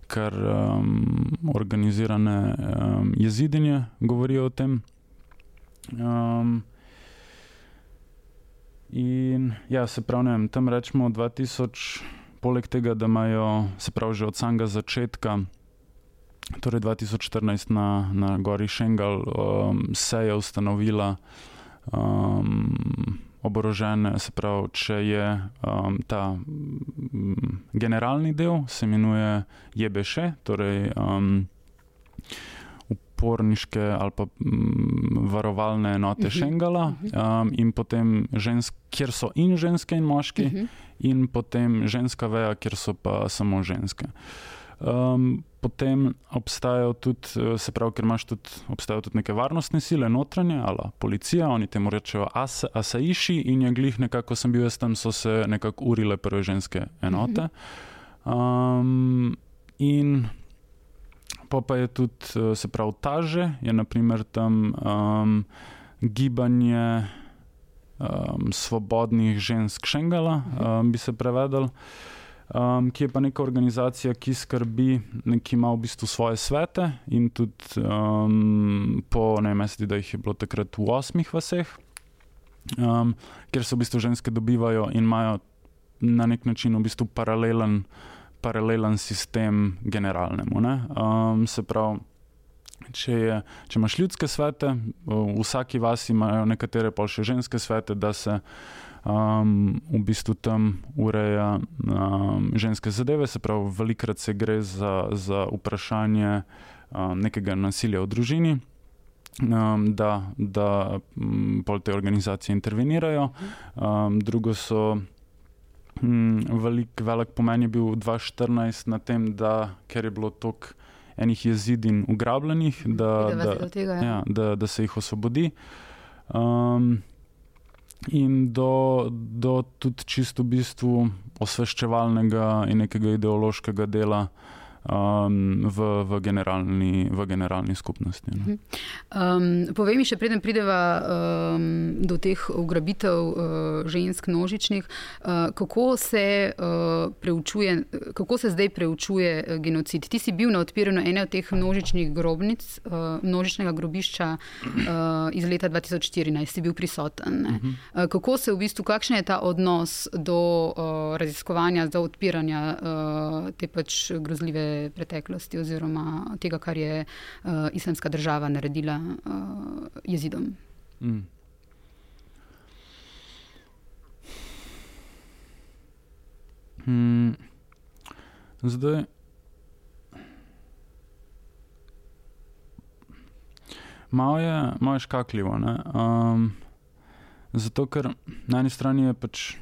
kar um, organizirane um, jezidinje govorijo o tem. Um, In ja, se pravi, ne vem, tam rečemo 2000, poleg tega, da imajo, se pravi, že od samega začetka, torej 2014 na, na Gori Šengal, um, se je ustanovila um, oborožene, se pravi, če je um, ta um, generalni del, se imenuje Jebeše, torej. Um, uporniške ali pa m, varovalne enote uh mhm. -huh. Šengala, mhm. um, in potem žensk, kjer so in ženske in moški, uh mhm. -huh. in potem ženska veja, kjer so pa samo ženske. Um, potem obstajajo tudi, se pravi, ker imaš tudi, obstajajo tudi neke varnostne sile, notranje ali policija, oni temu rečejo as, asaiši in je glih nekako, sem bil jaz tam, so se nekako urile prve ženske enote. Um, in pa, pa je tudi, eh, se pravi, taže, je naprimer tam um, gibanje um, svobodnih žensk Šengala, um, bi se prevedel. Um, ki je pa neka organizacija, ki skrbi, ki ima v bistvu svoje svete, in tudi um, po najmesti, da jih je bilo takrat v osmih vseh, um, kjer se v bistvu ženske dobivajo in imajo na nek način v bistvu paralelen, paralelen sistem generalnemu. Um, se pravi, če, je, če imaš ljudske svete, v vsaki vasi imajo nekatere pa še ženske svete, da se um, v bistvu tam ureja um, ženske zadeve, se pravi, velikrat se gre za, za vprašanje um, nekega nasilja v družini. Um, da da um, te organizacije intervenirajo. Um, drugo so, um, velik, velik pomen je bil 2014 na tem, da ker je bilo toliko enih jezidin ugrabljenih, da, da, tega, ja. Ja, da, da se jih osvobodi. Um, in do, do tudi čisto v bistvu osveščevalnega in nekega ideološkega dela um, v, v, generalni, v generalni skupnosti. No. Um, povej mi, še preden prideva um, do teh ugrabitev uh, žensk nožičnih, uh, kako, se, uh, preučuje, kako se zdaj preučuje uh, genocid? Ti si bil na odpiranju ene od teh množičnih grobnic, uh, množičnega grobišča uh, iz leta 2014, si bil prisoten. Uh -huh. uh, kako se v bistvu, kakšen je ta odnos do uh, raziskovanja, do odpiranja uh, te pač grozljive preteklosti oziroma tega, kar je uh, islamska država naredila uh, jezidom. Mm. Hmm. Zdaj. Malo je, malo je škakljivo. Um, zato, ker na eni strani je pač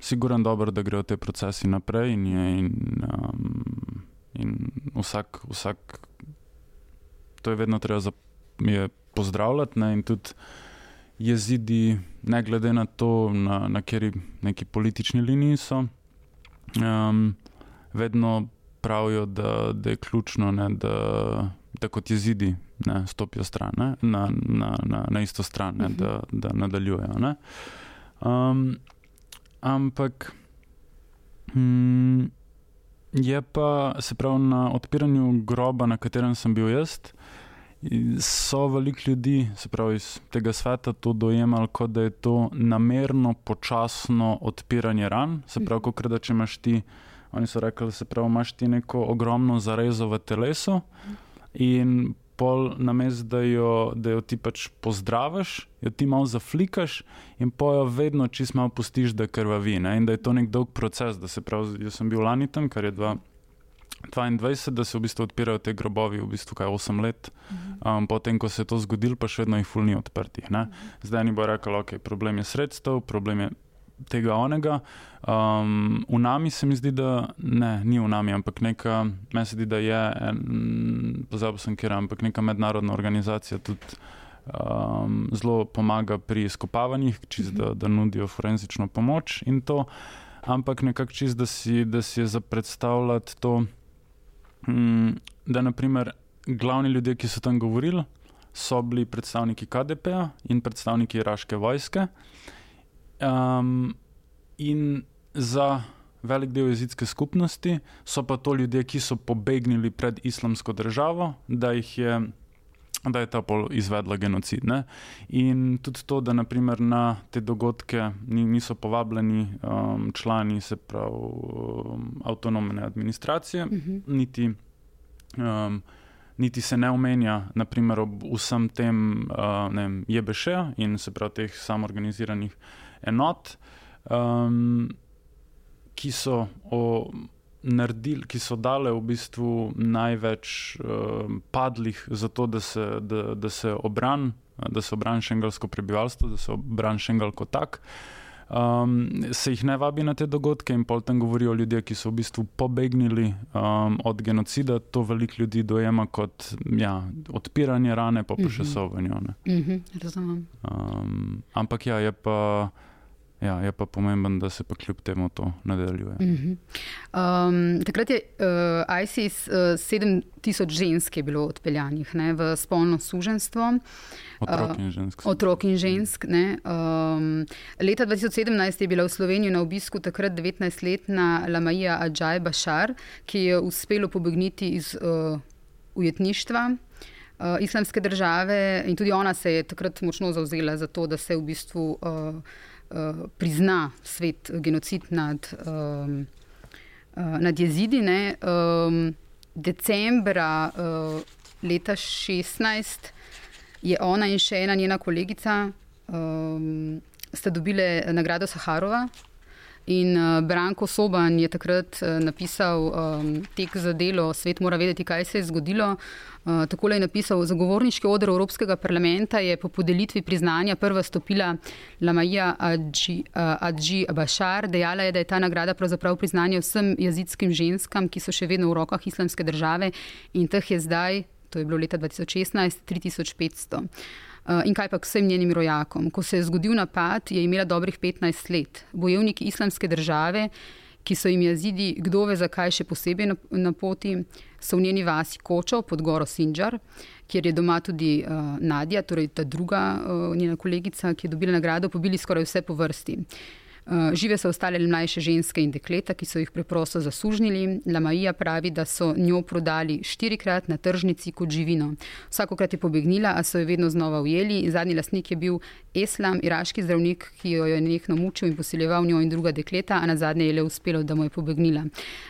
sigurno dobro, da grejo te procesi naprej in je. In, um, In vsak, vsak, to je vedno treba pozdravljati, ne? in tudi jezidi, ne glede na to, na, na kateri neki politični liniji so, um, vedno pravijo, da, da je ključno, ne? da, da kot jezidi ne? stopijo stran, ne? Na, na, na, na isto stran, uh -huh. da, da nadaljujejo. Um, ampak. Hmm, Je pa se pravi na odpiranju groba, na katerem sem bil jaz. So veliko ljudi, se pravi iz tega sveta, to dojemali kot da je to namerno, počasno odpiranje ran. Se pravi, kot da če imaš ti, oni so rekli, se pravi, imaš ti neko ogromno zarezo v telesu in pol na mestu, da, da jo ti pač pozdraviš, jo ti malo zaflikaš in pojo vedno čist malo pustiš, da krvavi. Ne? In da je to nek dolg proces, da se pravi, jaz sem bil lani tam, kar je 22, da se v bistvu odpirajo te grobovi, v bistvu kaj 8 let. Um, potem, ko se je to zgodilo, pa še vedno jih fulni odprtih. Ne? Zdaj ni bo rekel, ok, problem je sredstev, problem je tega onega. Um, v nami se mi zdi, da ne, ni v nami, ampak neka, meni se zdi, da je, pozabil sem kjer, ampak neka mednarodna organizacija tudi. Um, zelo pomaga pri izkopavanjih, čist, da, da nudijo forenzično pomoč in to, ampak nekako čist, da si, da si je za predstavljati to, um, da naprimer glavni ljudje, ki so tam govorili, so bili predstavniki KDP-ja in predstavniki iraške vojske. Um, in za velik del jezitske skupnosti so pa to ljudje, ki so pobegnili pred islamsko državo, da, je, da je ta pol izvedla genocid. Ne? In tudi to, da naprimer na te dogodke niso povabljeni um, člani se pravi um, avtonomne administracije, uh mhm. -huh. niti. Um, niti se ne omenja, naprimer, ob vsem tem uh, JBŠ in se pravi teh samoorganiziranih enot, um, ki so o, naredili, ki so dale v bistvu največ uh, padlih za to, da se, da, da se obran, da se obran šengalsko prebivalstvo, da se obran šengal kot tak um, se jih ne vabi na te dogodke in pol tam govorijo ljudje, ki so v bistvu pobegnili um, od genocida. To veliko ljudi dojema kot ja, odpiranje rane, pa pa še sovanje. Mhm, razumem. Um, ampak ja, je pa. Ja, je pa pomemben, da se pa kljub temu to nadaljuje. Uh -huh. um, takrat je uh, ISIS uh, 7000 žensk je bilo odpeljanih ne, v spolno suženstvo. Otrok in žensk. Uh, otrok in žensk um, leta 2017 je bila v Sloveniji na obisku takrat 19-letna Lamaija Adžaj Bašar, ki je uspelo pobegniti iz uh, ujetništva. Uh, islamske države in tudi ona se je takrat močno zauzela za to, da se v bistvu uh, prizna svet genocid nad, um, nad jezidi. Um, decembra uh, leta 2016 je ona in še ena njena kolegica um, sta dobile nagrado Saharova. In uh, Branko Soban je takrat uh, napisal um, tek za delo, svet mora vedeti, kaj se je zgodilo. Uh, Tako je napisal: Zagovorniški odr Evropskega parlamenta je po podelitvi priznanja prva stopila Lamaija Adži Bashar. Dejala je, da je ta nagrada pravzaprav priznanje vsem jezitskim ženskam, ki so še vedno v rokah islamske države in teh je zdaj, to je bilo leta 2016, 3500. Eh, in kaj pa vsem njenim rojakom? Ko se je zgodil napad, je imela dobrih 15 let. Bojevniki islamske države, ki so jim jazidi, kdo ve zakaj še posebej na, na poti, so v njeni vasi Kočo pod goro Sinjar, kjer je doma tudi uh, Nadja, torej ta druga uh, njena kolegica, ki je dobila nagrado, pobili skoraj vse po vrsti. Uh, žive so ostale mlajše ženske in dekleta, ki so jih preprosto zasužnili. Lamaija pravi, da so njo prodali štirikrat na tržnici kot živino. Vsakokrat je pobegnila, a so jo vedno znova ujeli. Zadnji lasnik je bil Eslam, iraški zdravnik, ki jo je nekno mučil in posiljeval njo in druga dekleta, a na zadnje je le uspelo, da mu je pobegnila.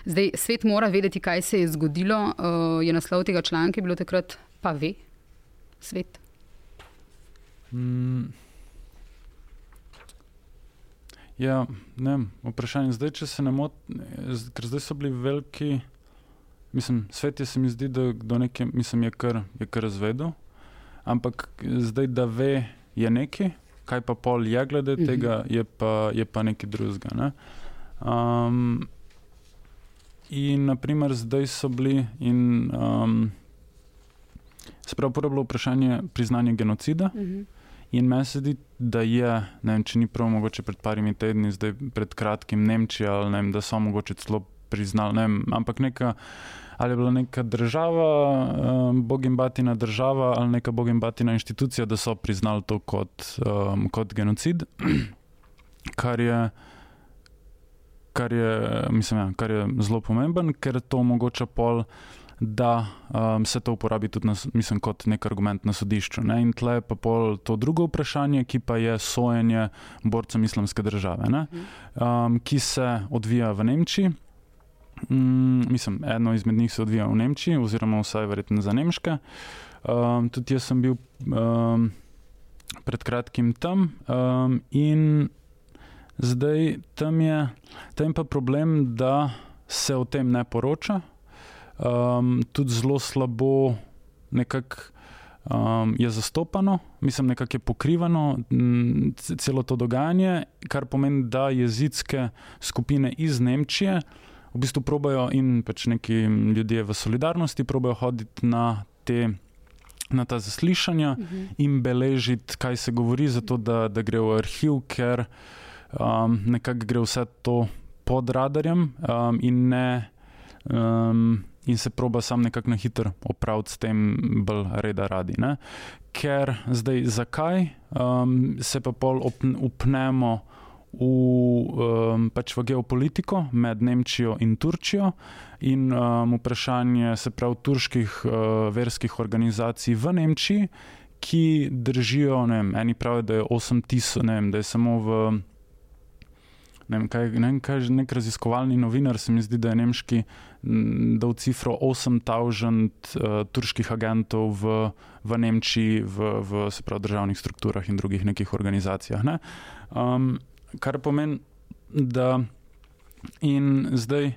Zdaj, svet mora vedeti, kaj se je zgodilo. Uh, je naslov tega članka bilo takrat, pa ve svet. Mm. Ja, ne, vprašanje je, če se ne motim, ker zdaj so bili veliki. Mislim, svet je se mi zdi, da do neke, mislim, je kar, je kar razvedel, ampak zdaj, da ve, je nekaj, kaj pa pol je glede mhm. tega, je pa, je pa nekaj drugega. Ne? Um, in naprimer, zdaj so bili in um, sprav uporabljalo vprašanje priznanja genocida. Mhm. In meni se zdi, da je, ne vem, če ni prav mogoče pred parimi tedni, zdaj pred kratkim Nemčija, ali ne vem, da so mogoče celo priznali, ne vem, ampak neka, ali je bila neka država, um, bogim batina država ali neka bogim batina inštitucija, da so priznali to kot, um, kot genocid, [clears throat] kar je. Kar je, mislim, ja, kar je zelo pomemben, ker to omogoča pol da um, se to uporabi tudi na, mislim, kot nek argument na sodišču. Ne? In tle pa pol to drugo vprašanje, ki pa je sojenje borcem islamske države, um, ki se odvija v Nemčiji. Mm, mislim, eno izmed njih se odvija v Nemčiji, oziroma vsaj verjetno za Nemške. Um, tudi jaz sem bil um, pred kratkim tam um, in zdaj tam je, tam je pa problem, da se o tem ne poroča um, tudi zelo slabo nekako um, je zastopano, mislim, nekako je pokrivano m, celo to dogajanje, kar pomeni, da jezitske skupine iz Nemčije v bistvu probajo in pač neki ljudje v solidarnosti probajo hoditi na te. Na ta zaslišanja uh mhm. -huh. in beležiti, kaj se govori, zato da, da gre v arhiv, ker um, nekako gre vse to pod radarjem um, in ne um, in se proba sam nekako na hitro opraviti s tem, bolj reda radi. Ne? Ker zdaj, zakaj um, se pa pol upnemo v, um, pač v geopolitiko med Nemčijo in Turčijo in um, vprašanje se prav turških uh, verskih organizacij v Nemčiji, ki držijo, ne vem, eni pravijo, da je 8000, ne vem, da je samo v ne vem, kaj, ne vem, kaj, nek raziskovalni novinar, se mi zdi, da je nemški dal cifro 8000 uh, turških agentov v, v Nemčiji, v, v pravi, državnih strukturah in drugih nekih organizacijah. Ne? Um, kar pomeni, da in zdaj.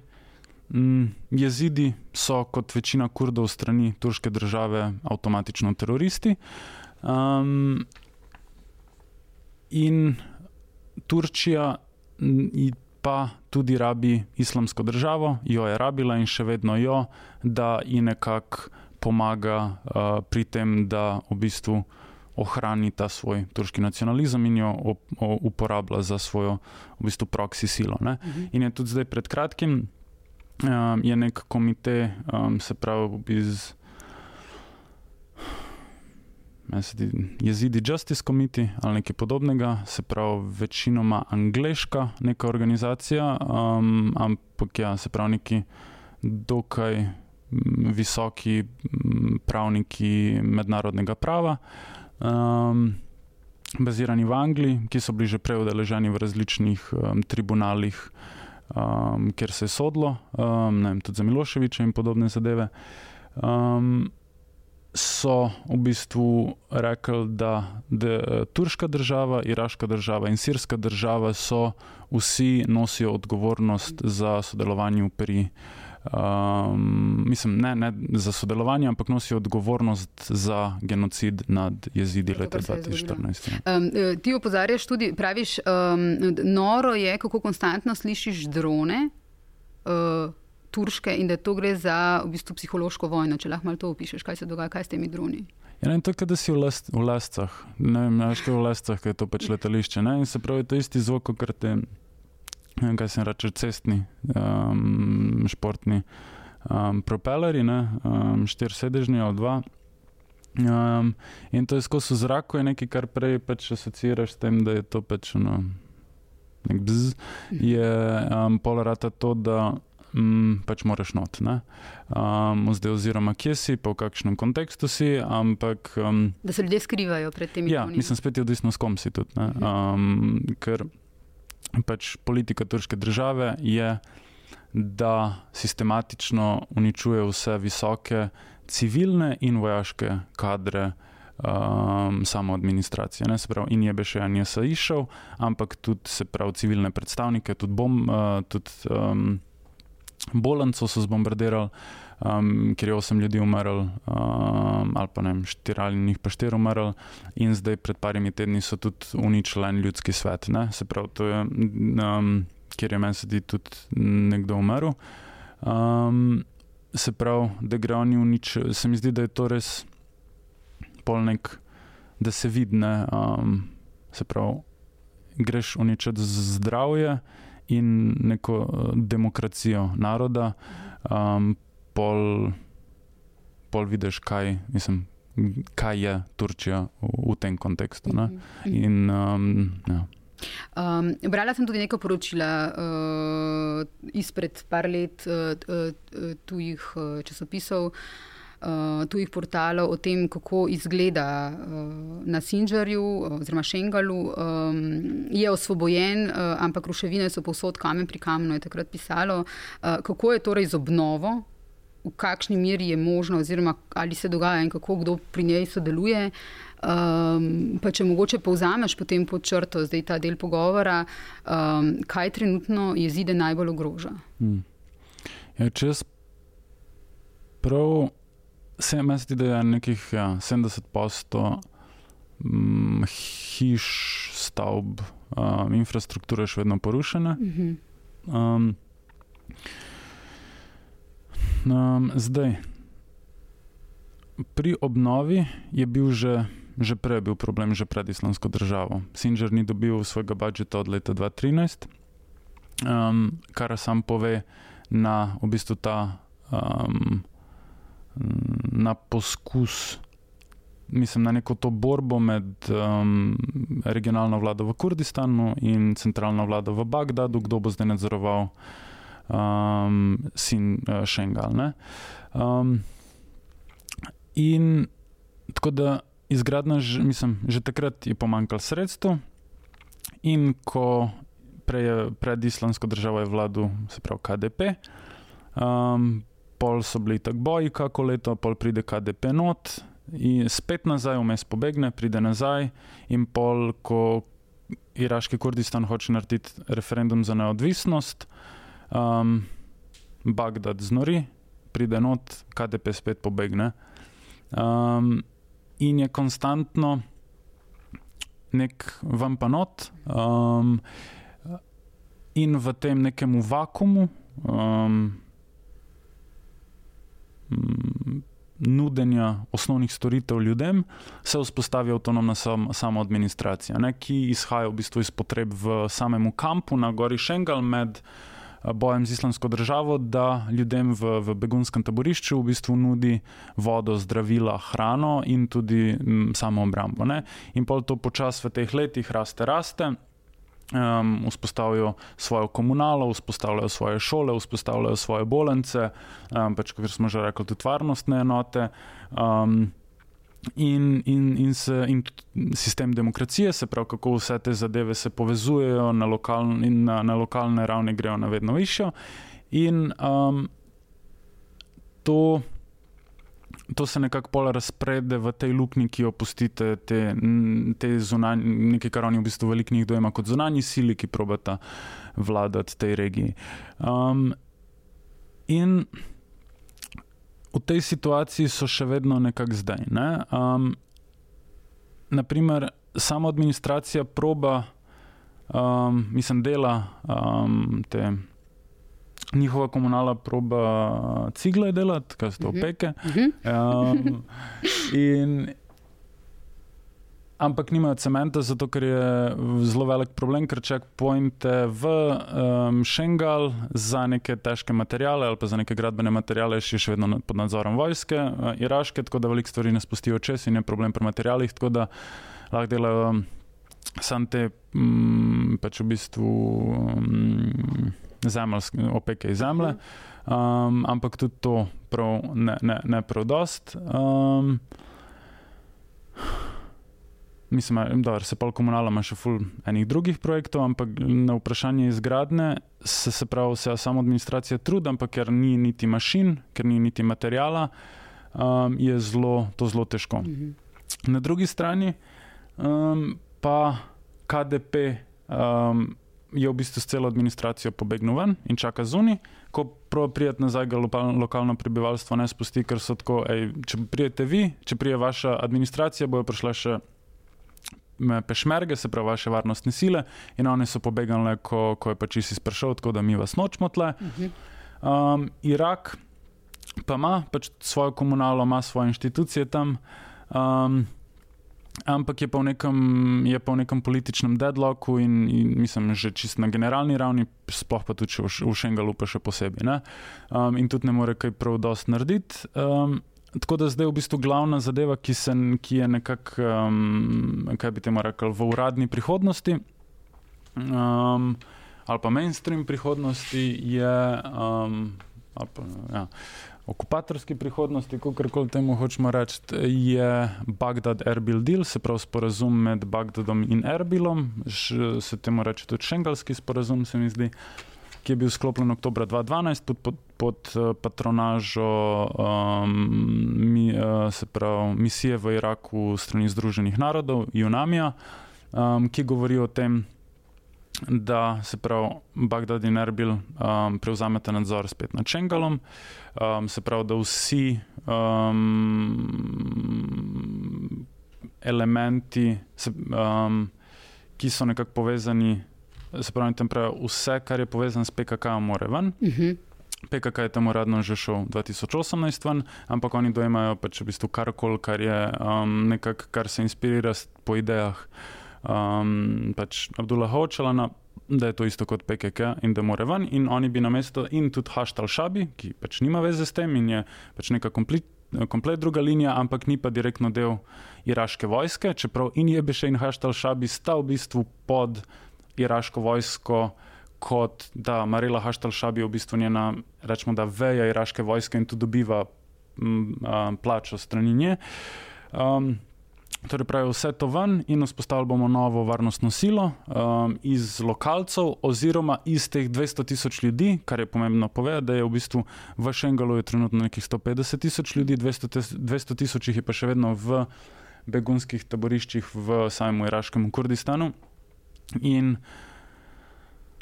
Jezidi so, kot večina kurdov strani turške države, avtomatično teroristi. Um, in Turčija pa tudi rabi islamsko državo, jo je rabila in še vedno jo, da ji nekako pomaga uh, pri tem, da v bistvu ohrani ta svoj turški nacionalizem in jo op, o, uporablja za svojo v bistvu proksi silo. Uh mhm. -huh. In je tudi zdaj pred kratkim, um, je nek komite, um, se pravi iz Jezidi Justice Committee ali nekaj podobnega, se pravi, večinoma angliška neka organizacija, um, ampak ja, se pravi, neki dokaj visoki pravniki mednarodnega prava. Um, bazirani v Angliji, ki so bili že prej udeleženi v različnih um, tribunalih, um, kjer se je sodlo, um, vem, tudi za Miloševiča in podobne zadeve. Um, so v bistvu rekli, da, da turška država, iraška država in sirska država so vsi nosijo odgovornost za sodelovanje pri. Um, mislim, ne, ne za sodelovanje, ampak nosijo odgovornost za genocid nad jezidi leta 2014. Um, ti opozarjaš tudi, praviš, um, noro je, kako konstantno slišiš drone. Uh, turške in da to gre za v bistvu psihološko vojno. Če lahko malo to opišeš, kaj se dogaja, kaj s temi droni. Ja, ne, to je, da si v, last, v lascah, ne vem, veš, kaj je v lascah, kaj je to pač letališče. Ne? In se pravi, to je isti zvok, kot te, ne kaj se reče, cestni, um, športni um, propelerji, um, štiri sedežni ali dva. Um, in to je skozi zrak, je nekaj, kar prej pač asociiraš s tem, da je to pač ono, nek bzz. Je um, polarata to, da mm, pač moraš not. Um, zdaj, oziroma, kje si, pa v kakšnem kontekstu si. Ampak, um, da se ljudje skrivajo pred tem. Ja, mislim, spet je odvisno, s kom si tudi. Um, ker pač politika turške države je, da sistematično uničuje vse visoke civilne in vojaške kadre. Um, samo administracija. Ne, pravi, in je bi še en jaz išel, ampak tudi se pravi civilne predstavnike, tudi bom, uh, tudi um, Bolnico so zbombardirali, um, ker je osem ljudi umrlo, um, ali pa ne vem, štiri ali njih pa štiri umrlo, in zdaj pred parimi tedni so tudi uničili en ljudski svet. Ne? Se pravi, to je, um, kjer je meni sedeti tudi nekdo umrl. Um, se pravi, da gre oni uničiti, se mi zdi, da je to res polnek, da se vidi, um, se pravi, greš uničiti zdravje in neko uh, demokracijo naroda, um, pol, pol vidiš, kaj, mislim, kaj je Turčija v, v tem kontekstu. Ne? Mhm. In, um, ja. Um, brala sem tudi nekaj poročila uh, izpred par let uh, uh, tujih uh, časopisov. Uh, tujih portalov o tem, kako izgleda uh, na Sinžarju oziroma Šengalu. Um, je osvobojen, uh, ampak ruševine so povsod, kamen pri kamenu je takrat pisalo. Uh, kako je torej z obnovo, v kakšni meri je možno, oziroma ali se dogaja in kako kdo pri njej sodeluje. Um, pa če mogoče povzameš potem pod črto zdaj ta del pogovora, um, kaj trenutno jezide najbolj ogroža. Hmm. Ja, če jaz prav se mi zdi, da je nekih ja, 70 posto mm, hiš, stavb, um, infrastrukture še vedno porušene. Um, um, zdaj, pri obnovi je bil že. Že prej bil problem, že pred islamsko državo. Sinžer ni dobil svojega budžeta od leta 2013, um, kar sam pove na v bistvu ta um, na poskus, mislim, na neko to borbo med um, regionalno vlado v Kurdistanu in centralno vlado v Bagdadu, kdo bo zdaj nadzoroval um, sin uh, Šengal. Um, in tako da izgradnja, mislim, že takrat je pomankalo sredstev, in ko prej pred islamsko državo je vladal, se pravi KDP. Um, pol so bili tako boji, kako leto, pol pride KDP not in spet nazaj, vmes pobegne, pride nazaj in pol, ko iraški Kurdistan hoče narediti referendum za neodvisnost, um, Bagdad znori, pride not, KDP spet pobegne. Um, in je konstantno nek vampanot, um, in v tem nekem vakumu. Um, nudenja osnovnih storitev ljudem, se vzpostavi avtonomna sam, samoadministracija, ne, ki izhaja v bistvu iz potreb v samem kampu na Gori Šengal med eh, bojem z islamsko državo, da ljudem v, v begunskem taborišču v bistvu nudi vodo, zdravila, hrano in tudi m, mm, samo obrambo. Ne. In pol to počasi v teh letih raste, raste um, vzpostavijo svojo komunalo, vzpostavljajo svoje šole, vzpostavljajo svoje bolnice, um, pač, kot smo že rekli, tudi varnostne enote. Um, In, in, in, se, in sistem demokracije, se pravi, kako vse te zadeve se povezujejo na, lokal, na, na lokalne ravni, grejo na vedno višjo. In um, to, to se nekako pol razprede v tej luknji, ki opustite te, te zunanje, nekaj, kar oni v bistvu veliko njih dojema kot zunanji sili, ki probata vladati tej regiji. Um, in v tej situaciji so še vedno nekako zdaj. Ne? Um, naprimer, samo administracija proba, um, mislim, dela um, te njihova komunala proba cigle delati, kaj so to mhm. opeke. Um, in, ampak nimajo cementa, zato ker je zelo velik problem, ker če pojmete v um, Šengal za neke težke materijale ali pa za neke gradbene materijale, še, še vedno pod nadzorom vojske, uh, iraške, tako da veliko stvari ne spustijo čez in je problem pri materijalih, tako da lahko delajo um, sam te um, pač v bistvu. Um, zemljske, opeke iz zemlje, um, ampak tudi to prav ne, ne, ne prav dost. Um, Mislim, da se pa komunala ima še ful enih drugih projektov, ampak na vprašanje izgradnje se, se pravi, se samo administracija trudi, ampak ker ni niti mašin, ker ni niti materijala, um, je zelo, to zelo težko. Mhm. Na drugi strani um, pa KDP um, je v bistvu s celo administracijo pobegnil ven in čaka zunaj, ko prijete nazaj, ga lokalno prebivalstvo ne spusti, ker so tako, ej, če prijete vi, če prije vaša administracija, bojo prišle še pešmerge, se pravi vaše varnostne sile, in oni so pobegnili, ko, ko je pač čisto izpršal, tako da mi vas nočemo tle. Um, Irak pa ima pač svojo komunalo, ima svoje inštitucije tam. Um, ampak je pa, nekem, je pa v nekem političnem deadlocku in, in mislim, že čist na generalni ravni, sploh pa tudi v, v Šengalu, pa še posebej. Um, in tudi ne more kaj prav dosti narediti. Um, tako da zdaj je v bistvu glavna zadeva, ki, se, ki je nekako, um, kaj bi temu rekel, v uradni prihodnosti. Um, ali pa mainstream prihodnosti je, um, pa, ja, okupatorski prihodnosti, kako koli temu hočemo reči, je Bagdad-Erbil deal, se pravi sporazum med Bagdadom in Erbilom, se temu reče tudi šengalski sporazum, se mi zdi, ki je bil sklopljen oktober 2012 pod, pod, pod eh, patronažo um, mi, uh, pravi, misije v Iraku strani Združenih narodov, UNAMIA, um, ki govori o tem, da se pravi Bagdad in Erbil um, prevzamete nadzor spet nad Čengalom, um, se pravi, da vsi um, elementi, se, um, ki so nekako povezani, se pravi, pravi, vse, kar je povezano s PKK, mora ven. Uh mhm. -huh. PKK je tam uradno že šel 2018, ven, ampak oni dojemajo pač v bistvu karkoli, kar je um, nekako, kar se inspirira po idejah um, pač Abdullah Hočalana, da je to isto kot PKK in da mora ven. In oni bi na mesto, in tudi Haštal Šabi, ki pač nima veze s tem in je pač neka komplet, komplet druga linija, ampak ni pa direktno del iraške vojske, čeprav in je Beše in Haštal Šabi sta v bistvu pod iraško vojsko. Kot da Marila Haštal Šabi je v bistvu njena, rečemo, da veja iraške vojske in tu dobiva m, plačo strani nje. Um, Torej, pravi vse to ven in vzpostavili bomo novo varnostno silo um, iz lokalcev, oziroma iz teh 200 tisoč ljudi, kar je pomembno povedati, da je v bistvu v Šengalu trenutno nekih 150 tisoč ljudi, 200 tisoč jih je pa še vedno v begunskih taboriščih v samem iraškem Kurdistanu. In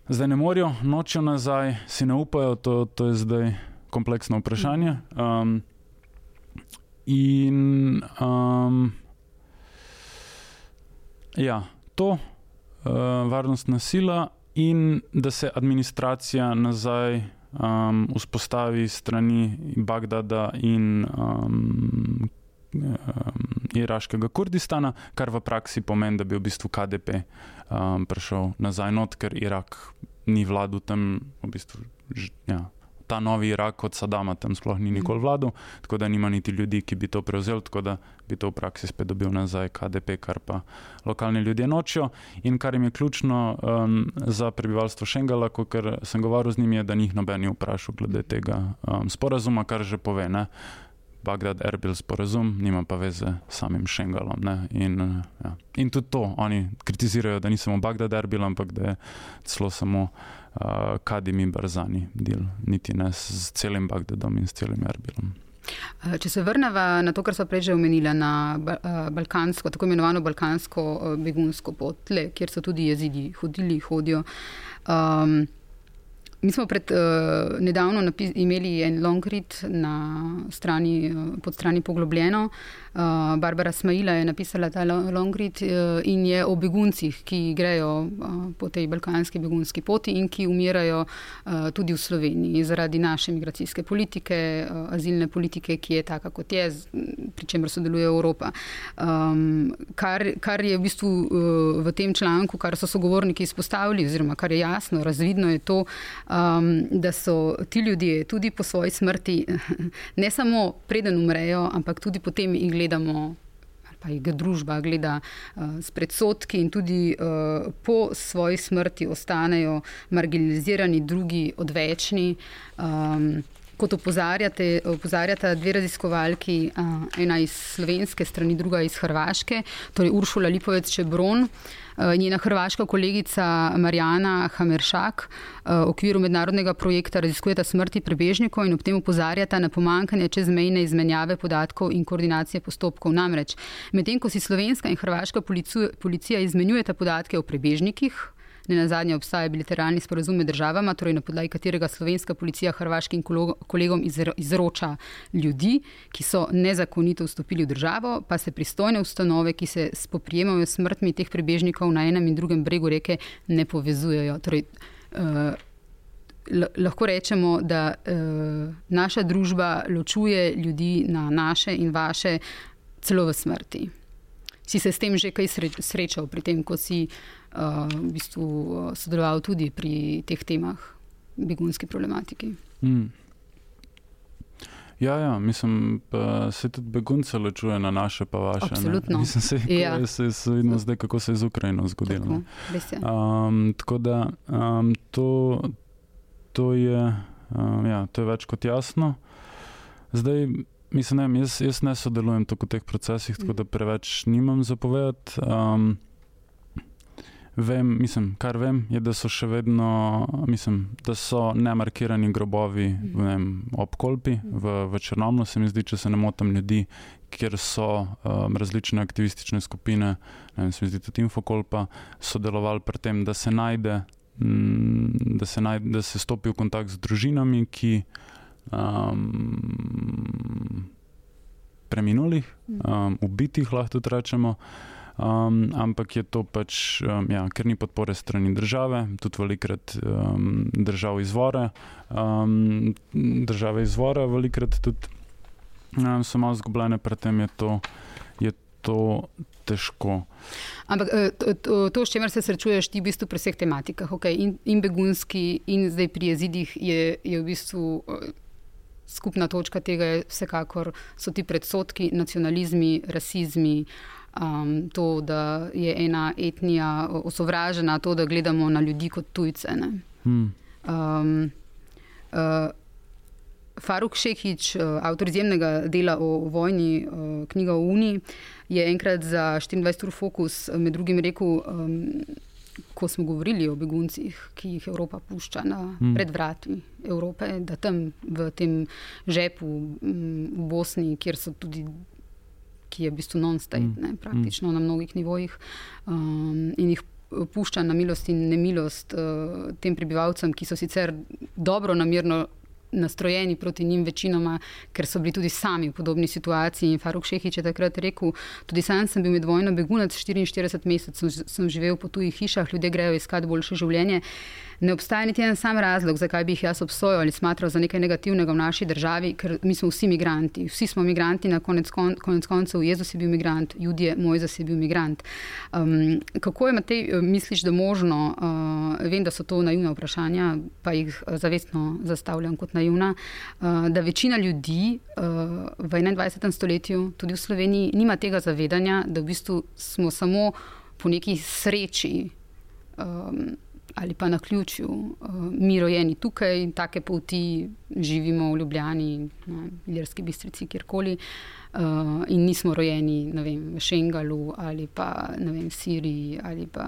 zdaj ne morajo, nočijo nazaj, si ne upajo, to, to je zdaj kompleksno vprašanje. Um, in um, Ja, to uh, varnostna sila in da se administracija nazaj um, vzpostavi strani Bagdada in um, um, iraškega Kurdistana, kar v praksi pomeni, da bi v bistvu KDP um, prišel nazaj not, ker Irak ni vladal tam v bistvu. Ja, ta novi Irak od Sadama tam sploh ni nikoli vladal, tako da nima niti ljudi, ki bi to prevzeli, tako da bi to v praksi spet dobil nazaj KDP, kar pa lokalni ljudje nočijo. In kar jim je ključno um, za prebivalstvo Šengala, ker sem govoril z njimi, je, da njih noben ni vprašal glede tega um, sporazuma, kar že pove. Ne? Bagdad-Erbil sporazum, nima pa veze s samim Šengalom. In, ja. in tudi to oni kritizirajo, da ni samo Bagdad-Erbil, ampak da je celo samo uh, Kadim in Barzani del, niti ne s celim Bagdadom in s celim Erbilom. Če se vrnemo na to, kar smo prej omenili, na balkansko, tako imenovano balkansko begunsko pot, tle, kjer so tudi jezidi hodili, hodijo. Um, Mi smo pred uh, nedavno imeli en long read na strani, uh, pod strani Poglobljeno. Uh, Barbara Smaila je napisala ta long read uh, in je o beguncih, ki grejo uh, po tej balkanski begunski poti in ki umirajo uh, tudi v Sloveniji zaradi naše migracijske politike, uh, azilne politike, ki je taka, kot je, pri čemer sodeluje Evropa. Um, kar, kar je v bistvu uh, v tem članku, kar so sogovorniki izpostavili, oziroma kar je jasno, razvidno je to um, da so ti ljudje tudi po svoji smrti, [laughs] ne samo preden umrejo, ampak tudi potem jih gledamo. Pa jih družba gleda uh, s predsotki, in tudi uh, po svoji smrti ostanejo marginalizirani, drugi odvečni. Um, kot opozarjate, opozarjata dve raziskovalki, uh, ena iz slovenske strani, druga iz hrvaške, torej Uršula Lipovec Čebron. Uh, njena hrvaška kolegica Marjana Hameršak eh, v okviru mednarodnega projekta raziskujeta smrti prebežnikov in ob tem upozarjata na pomankanje čezmejne izmenjave podatkov in koordinacije postopkov. Namreč, medtem ko si slovenska in hrvaška policija izmenjujeta podatke o prebežnikih, Ne na zadnje obstaja bilateralni sporozum med državama, torej na podlagi katerega slovenska policija hrvaškim kolegom izroča ljudi, ki so nezakonito vstopili v državo, pa se pristojne ustanove, ki se spoprijemajo s smrtmi teh prebežnikov na enem in drugem bregu reke, ne povezujejo. Torej, uh, Lahko rečemo, da uh, naša družba ločuje ljudi na naše in vaše, celo v smrti. Si se s tem že kaj srečal, pri tem, ko si uh, v bistvu uh, sodeloval tudi pri teh temah, begunski problematiki. Mm. Ja, ja, mislim, da se tudi begunce ločuje na naše, pa vaše. Absolutno. [laughs] Mislim, se, ja. se, se vidimo zdaj, kako se je z Ukrajino zgodilo. Tako, um, tako da um, to, to, je, um, ja, to je več kot jasno. Zdaj, mislim, ne, jaz, jaz ne sodelujem v teh procesih, tako da preveč nimam zapovedati. Um, Vem, mislim, kar vem, je, da so še vedno, mislim, da so nemarkirani grobovi vem, ob Kolpi, v, v Črnomlu, se mi zdi, če se ne motim, ljudi, kjer so um, različne aktivistične skupine, vem, se mi zdi tudi Infokolpa, sodelovali pri tem, da se najde, m, mm, da se, najde, da se stopi v kontakt z družinami, ki. Um, Preminulih, um, ubitih, lahko tudi rečemo, um, ampak je to pač, um, ja, ker ni podpore strani države, tudi velikrat um, držav izvora, um, države izvora, velikrat tudi um, so malo zgubljene, predtem je to. Je To težko. Ampak eh, to, to s čimer se srečuješ, ti v bistvu pri vseh tematikah, okay, in, in begunski, in zdaj pri jezidih, je, je v bistvu eh, skupna točka tega, vsekakor so ti predsotki, nacionalizmi, rasizmi, uh, um, to, da je ena etnija osovražena, to, da gledamo na ljudi kot tujce. Hmm. Um, uh, Faruk Šehič, uh, avtor izjemnega dela o vojni, uh, knjiga o Uniji, je enkrat za 24 ur fokus med drugim rekel, um, ko smo govorili o beguncih, ki jih Evropa pušča na hmm. predvrati Evrope, da tam v tem žepu v Bosni, kjer so tudi ki je v bistvu non-state, mm. praktično mm. na mnogih nivojih, um, in jih pušča na milost in nemilost uh, tem prebivalcem, ki so sicer dobro namirno nastrojeni proti njim, večinoma, ker so bili tudi sami v podobni situaciji. In Faruk Šehič je takrat rekel: Tudi sam sem bil med vojno begunec, 44 mesecev sem, živel po tujih hišah, ljudje grejo iskat boljše življenje. Ne obstaja niti en sam razlog, zakaj bi jih jaz obsojal ali smatral za nekaj negativnega v naši državi, ker mi smo vsi migranti. Vsi smo migranti, na konec, kon, konec koncev Jezus je bil migrant, Judje, Mojzes je bil migrant. Um, kako je, Matej, misliš, da možno, uh, vem, da so to naivna vprašanja, pa jih zavestno zastavljam kot naivna, uh, da večina ljudi uh, v 21. stoletju, tudi v Sloveniji, nima tega zavedanja, da v bistvu smo samo po neki sreči. Um, ali pa na ključju. Uh, mi rojeni tukaj in take poti živimo v Ljubljani, na Iljerski bistrici, kjerkoli. Uh, in nismo rojeni vem, v Šengalu ali pa v Siriji. Pa,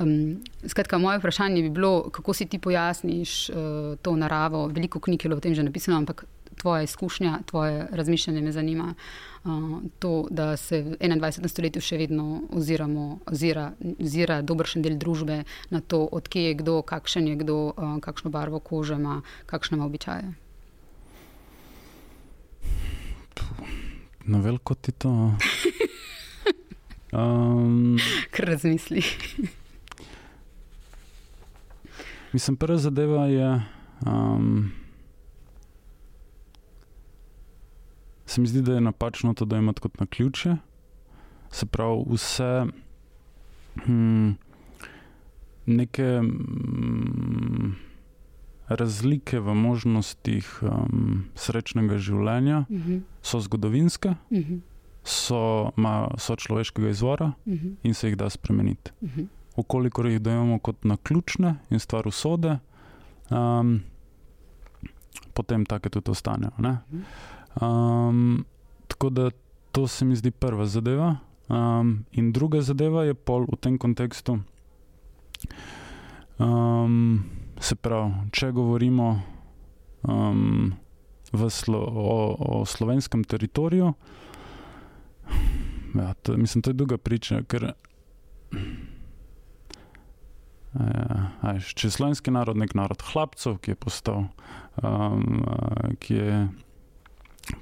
um, skratka, moje vprašanje bi bilo, kako si ti pojasniš uh, to naravo. Veliko knjig je o tem že napisano, ampak tvoja izkušnja, tvoje razmišljanje me zanima. Uh, to, da se v 21. stoletju še vedno oziramo, ozira, ozira dobršen del družbe na to, odkje je kdo, kakšen je kdo, uh, kakšno barvo kože ima, kakšne ima običaje. Na veliko ti to. Um, [laughs] Kar razmisli. mislim, prva zadeva je. Um, se mi zdi, da je napačno to, da imate kot na ključe. Se pravi, vse hm, neke hm, razlike v možnostih um, srečnega življenja uh mhm. -huh. so zgodovinske, uh mhm. -huh. so, ma, so človeškega izvora uh mhm. -huh. in se jih da spremeniti. Uh -huh. Okolikor jih dojemo kot na ključne in stvar usode, um, potem take tudi ostanejo. Uh -huh. Um, tako da to se mi zdi prva zadeva. Um, in druga zadeva je pol v tem kontekstu. Um, se pravi, če govorimo um, slo, o, o slovenskem teritoriju, ja, to, mislim, to je druga priča, ker. Ja, če je slovenski narod nek narod hlapcev, ki je postal, um, ki je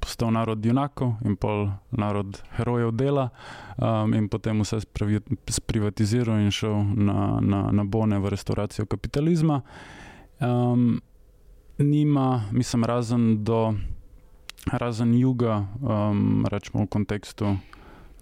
postal narod junakov in pol narod herojev dela, um, in potem vse sprivatiziral in šel na, na, na bone v restauracijo kapitalizma. Um, nima, mislim, razen do. Razen juga, um, rečemo v kontekstu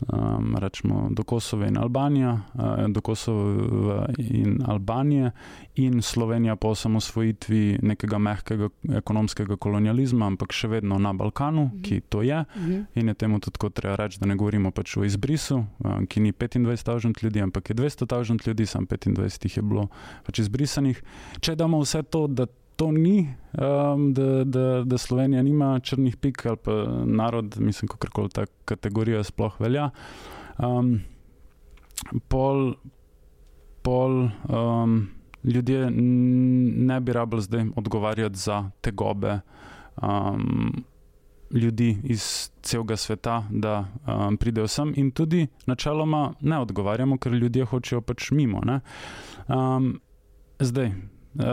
um, rečemo, do Kosova in Albanije, uh, do Kosova in Albanije in Slovenija po osamosvojitvi nekega mehkega ekonomskega kolonializma, ampak še vedno na Balkanu, -hmm. ki to je. -hmm. In je temu tudi treba reči, da ne govorimo pač o izbrisu, um, ki ni 25.000 ljudi, ampak je 200.000 ljudi, sam 25 jih je bilo pač izbrisanih. Če damo vse to, da to ni, um, da, da, da Slovenija nima črnih pik ali pa narod, mislim, kako koli ta kategorija sploh velja. Um, pol, pol um, ljudje ne bi rabili zdaj odgovarjati za te gobe. Um, Ljudi iz celega sveta, da um, pridejo sem, in tudi načeloma ne odgovarjamo, ker ljudje hočejo pač mimo. Um, zdaj,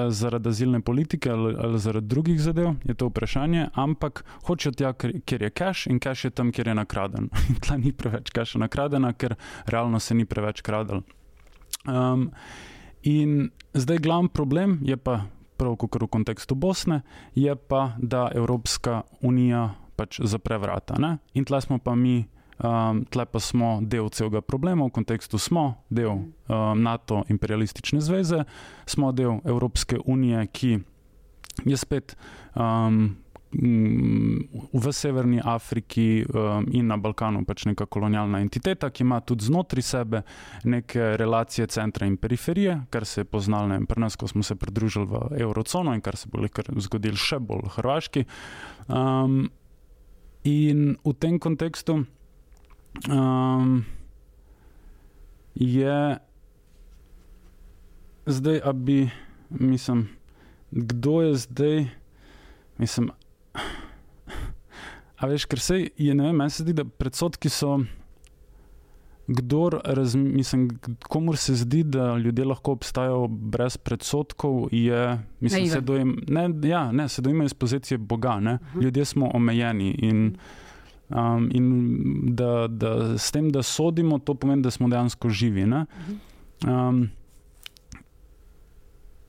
zaradi azilne politike ali, ali zaradi drugih zadev, je to vprašanje, ampak hočejo tja, kjer je cache in cache je tam, kjer je nakraden. [laughs] Tla ni preveč cache nakradena, ker realno se ni preveč kradel. Um, in zdaj glavni problem je pa, prav kot v kontekstu Bosne, je pa, da Evropska unija pač zapre vrata. Ne? In tla smo pa mi Um, tle pa smo del celega problema, v kontekstu smo del um, NATO imperialistične zveze, smo del Evropske unije, ki je spet um, v Severni Afriki um, in na Balkanu pač neka kolonialna entiteta, ki ima tudi znotraj sebe neke relacije centra in periferije, kar se je poznalo pri nas, ko smo se pridružili v Eurocono in kar se bo zgodilo še bolj v Hrvaški. Um, in v tem kontekstu um, je zdaj, a bi, mislim, kdo je zdaj, mislim. A veš, ker se je, ne vem, meni se zdi, da predsotki so. Kdor, mislim, komur se zdi, da ljudje lahko obstajajo brez predsotkov, je, mislim, se dojem, ne, ja, ne, se dojema iz pozicije Boga. -huh. Ljudje smo omejeni in -huh. Um, in da, da s tem, da sodimo, to pomeni, da smo dejansko živi. Um,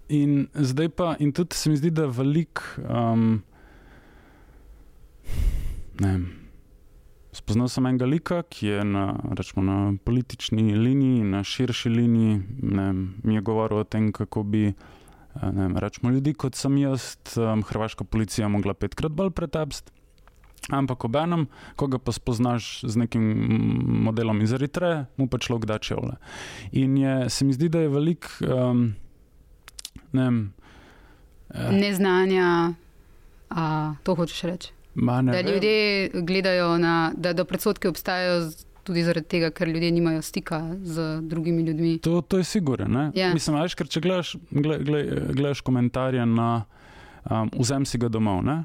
in zdaj pa, in tudi se mi zdi, da je velik. Um, Spoznal sem enega lika, ki je na, rečemo, na politični liniji, na širši liniji. Ne, mi je govoril o tem, kako bi ne, rečemo, ljudi kot sem jaz, um, hrvaška policija, mogla petkrat bolj pretapsti. Ampak ob enem, ko ga pa spoznaš z nekim modelom iz Eritreje, mu pa človek da čevlje. In je, se mi zdi, da je velik um, ne vem. Eh, Neznanja, a to hočeš reči. Ma, ne da vem. ljudje gledajo na, da, da predsotke obstajajo tudi zaradi tega, ker ljudje nimajo stika z drugimi ljudmi. To, to je sigurno. Ja. Mislim, veš, ker če gledaš, gled, gled, gledaš komentarje na um, vzem si ga domov. Ne?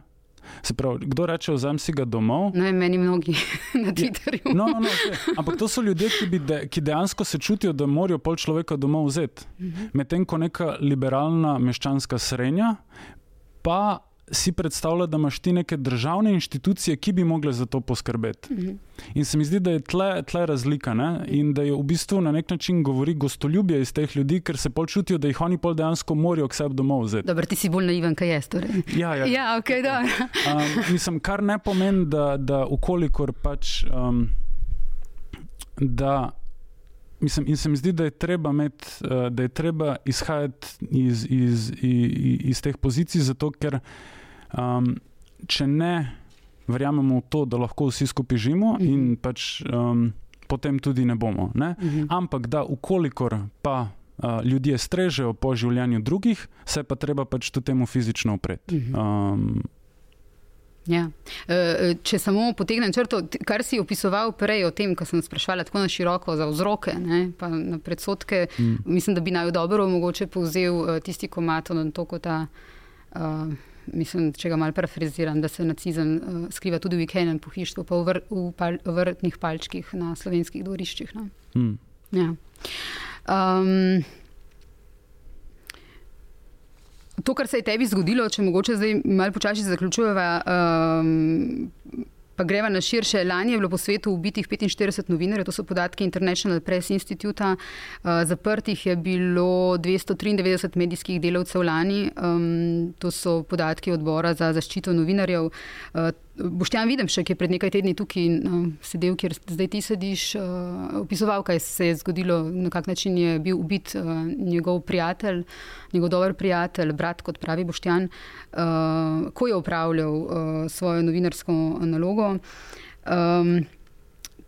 Se pravi, kdo reče vzem si ga domov? Ne meni mnogi [laughs] na Twitterju. No, no, no, okay. Ampak to so ljudje, ki, de, ki dejansko se čutijo, da morajo pol človeka domov vzeti. Medtem ko neka liberalna meščanska srednja pa si predstavlja, da imaš ti neke državne inštitucije, ki bi mogle za to poskrbeti. Mhm. In se mi zdi, da je tle, tle razlika ne? in da je v bistvu na nek način govori gostoljubje iz teh ljudi, ker se pol čutijo, da jih oni pol dejansko morajo k sebi domov vzeti. Dobro, ti si bolj naiven, kaj jaz. Torej. Ja, ja. Ja, ok, dobro. Um, mislim, kar ne pomeni, da, da ukolikor pač. Um, da, mislim, in se mi zdi, da je treba, imeti, uh, da je treba izhajati iz, iz, iz, iz teh pozicij, zato ker um, če ne verjamemo v to, da lahko vsi skupaj živimo, Mhm. in pač um, potem tudi ne bomo. Ne? Mhm. Ampak da, ukolikor pa. Uh, ljudje strežejo po življenju drugih, se pa treba pač tudi temu fizično upreti. Mhm. Um, Ja. E, Če samo potegnem črto, kar si opisoval prej o tem, ko sem sprašvala tako na široko za vzroke, ne, pa na predsotke, Mm. mislim, da bi naj dobro mogoče povzel eh, tisti komat na to, kot ta. Uh, Mislim, če ga malo parafraziram, da se nacizem uh, skriva tudi v Ikenem pohištvu, pa v, vr, v pal, vrtnih palčkih na slovenskih dvoriščih. No? mm. Ja. Um, to, kar se je tebi zgodilo, če mogoče zdaj malo počasi zaključujeva, um, pa greva na širše. Lani je bilo po svetu ubitih 45 novinarjev, to so podatki International Press Institute. Uh, zaprtih je bilo 293 medijskih delavcev lani, um, to so podatki odbora za zaščito novinarjev. Uh, Boštjan Videmšek je pred nekaj tedni tukaj uh, sedel, kjer zdaj ti sediš, uh, opisoval, kaj se je zgodilo, na kak način je bil ubit uh, njegov prijatelj, njegov dober prijatelj, brat, kot pravi Boštjan, uh, ko je upravljal uh, svojo novinarsko nalogo. Um,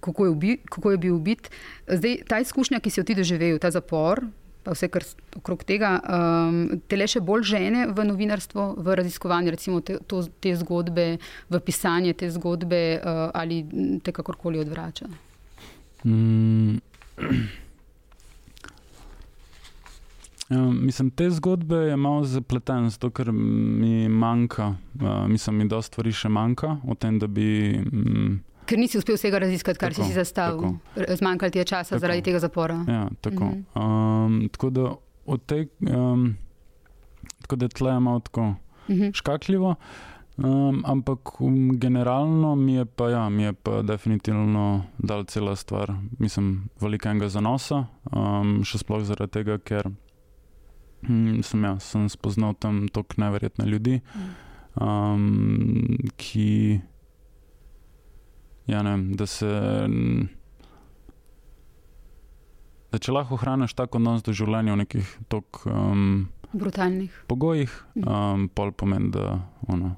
Kako je, ubi, kako je bil ubit. Zdaj, ta izkušnja, ki si jo ti doživel, ta zapor, pa vse, kar okrog tega, um, te le še bolj žene v novinarstvo, v raziskovanje recimo te, to, te zgodbe, v pisanje te zgodbe uh, ali te kakorkoli odvrača. Mm. [clears throat] Ja, mislim, te zgodbe je malo zapleten, zato ker mi manjka, uh, mislim, mi dosta stvari še manjka o tem, da bi. Mm, Ker nisi uspel vsega raziskati, kar Tako, si si zastavil. Zmanjkalo ti je časa Tako. zaradi tega zapora. ja, tako. Mhm. Um, tako da od te, um, tako da tle je malo tako Mhm. škakljivo. Um, ampak um, generalno mi je pa, ja, mi je pa definitivno dal cela stvar, mislim, velikega zanosa, um, še sploh zaradi tega, ker hm, sem, ja, sem spoznal tam toliko neverjetne ljudi, um, ki, ja, ne da se. mm, Da če lahko ohraniš tako odnos do življenja v nekih tok um, Brutalnih. pogojih, um, pol pomeni, da ono,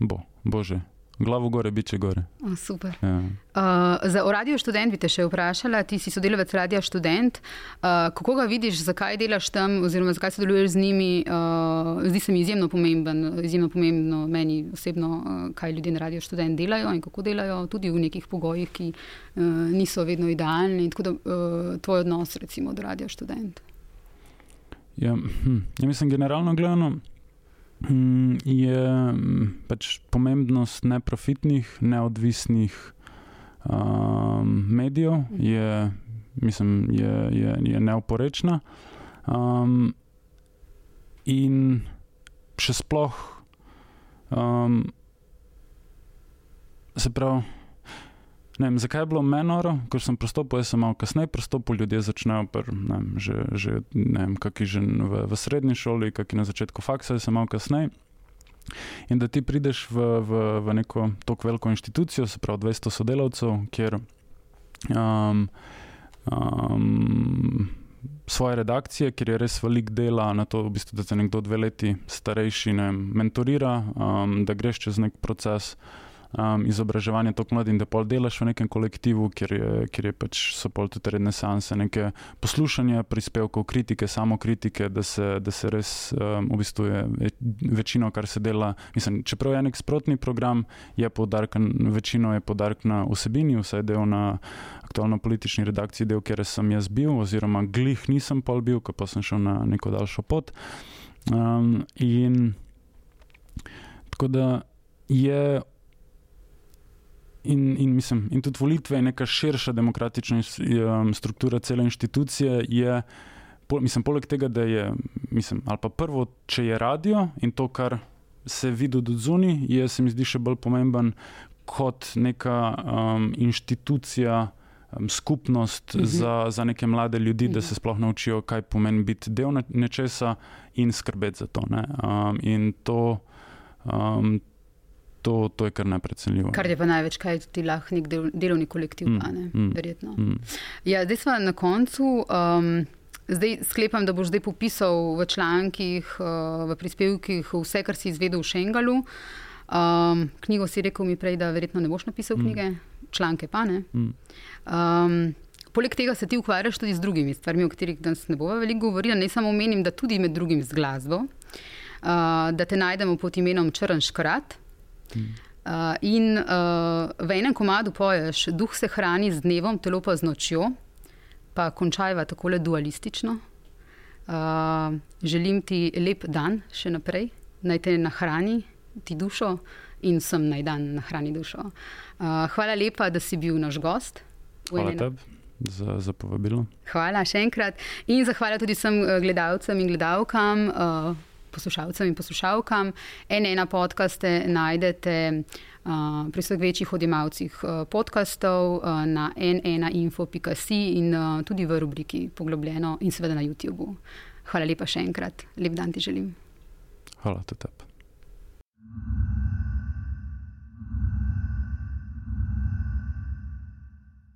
bo, bože, glavo gore, biče gore. O, super. Ja. Uh, za Radio študent bi te še vprašala, ti si sodelavec Radia študent. Uh, kako ga vidiš, zakaj delaš tam, oziroma zakaj sodeluješ z njimi? Uh, zdi se mi izjemno pomemben, izjemno pomembno meni osebno, uh, kaj ljudje na Radio študent delajo in kako delajo, tudi v nekih pogojih, ki uh, niso vedno idealni. Tako da uh, tvoj odnos, recimo, do Radio študent. Ja, hm, ja, mislim, generalno gledano. Hm, Je hm, pač pomembnost neprofitnih, neodvisnih um, medijev, je, mislim, je, je, je neoporečna. Um, in še sploh, um, se pravi, ne vem, zakaj je bilo meni noro, ker sem pristopil, jaz sem malo kasneje pristopil, ljudje začnejo pr, ne vem, že, že, ne vem, kaki že v, v srednji šoli, kaki na začetku faksa, jaz sem malo kasneje. In da ti prideš v, v, v neko tako veliko inštitucijo, se pravi 200 sodelavcev, kjer um, um, svoje redakcije, kjer je res velik dela na to, v bistvu, da te nekdo dve leti starejši ne, mentorira, um, da greš čez nek proces um, izobraževanje tako mlad in da pol delaš v nekem kolektivu, kjer, je, kjer je pač so pol tudi renesanse, neke poslušanje prispevkov, kritike, samo kritike, da se, da se res um, v bistvu je večino, kar se dela. Mislim, čeprav je nek sprotni program, je podarek, večino je podarek na vsebini, vsaj del na aktualno politični redakciji, del, kjer sem jaz bil, oziroma glih nisem pol bil, pa sem šel na neko daljšo pot. Um, in tako da je. In, in, mislim, in tudi volitve, in neka širša demokratična um, struktura cele inštitucije je, mislim, poleg tega, da je, mislim, ali pa prvo, če je radio in to, kar se vidi od zunaj, je se mi zdi še bolj pomemben kot neka um, inštitucija, um, skupnost mhm. za, za neke mlade ljudi, mhm. da se sploh naučijo, kaj pomeni biti del nečesa in skrbeti za to. Um, in to. Um, to, to je kar neprecenljivo. Kar je pa največ, kaj ti lahko nek del, delovni kolektiv, mm, pa, ne, mm, verjetno. Mm. Ja, zdaj smo na koncu. Um, zdaj sklepam, da boš zdaj popisal v člankih, uh, v prispevkih vse, kar si izvedel v Šengalu. Um, knjigo si rekel mi prej, da verjetno ne boš napisal mm. knjige, članke pa ne. Mm. Um, Poleg tega se ti ukvarjaš tudi z drugimi stvarmi, o katerih danes ne bomo veliko govorili. Ne samo omenim, da tudi med drugim z glasbo, uh, da te najdemo pod imenom Črn Škrat, Uh, in uh, v enem komadu poješ, duh se hrani z dnevom, telo pa z nočjo, pa končajva tako le dualistično. Uh, želim ti lep dan še naprej, naj te nahrani ti dušo in sem naj dan nahrani dušo. Uh, hvala lepa, da si bil naš gost. Hvala tebi. Za, za povabilo. Hvala še enkrat in zahvala tudi vsem gledalcem in gledalkam. Uh, poslušalcem in poslušalkam. NN podcaste najdete uh, pri vseh večjih odjemalcih uh, podkastov uh, na nnainfo.com in uh, tudi v rubriki Poglobljeno in seveda na YouTubu. Hvala lepa še enkrat, lep dan ti želim. Hvala tebi.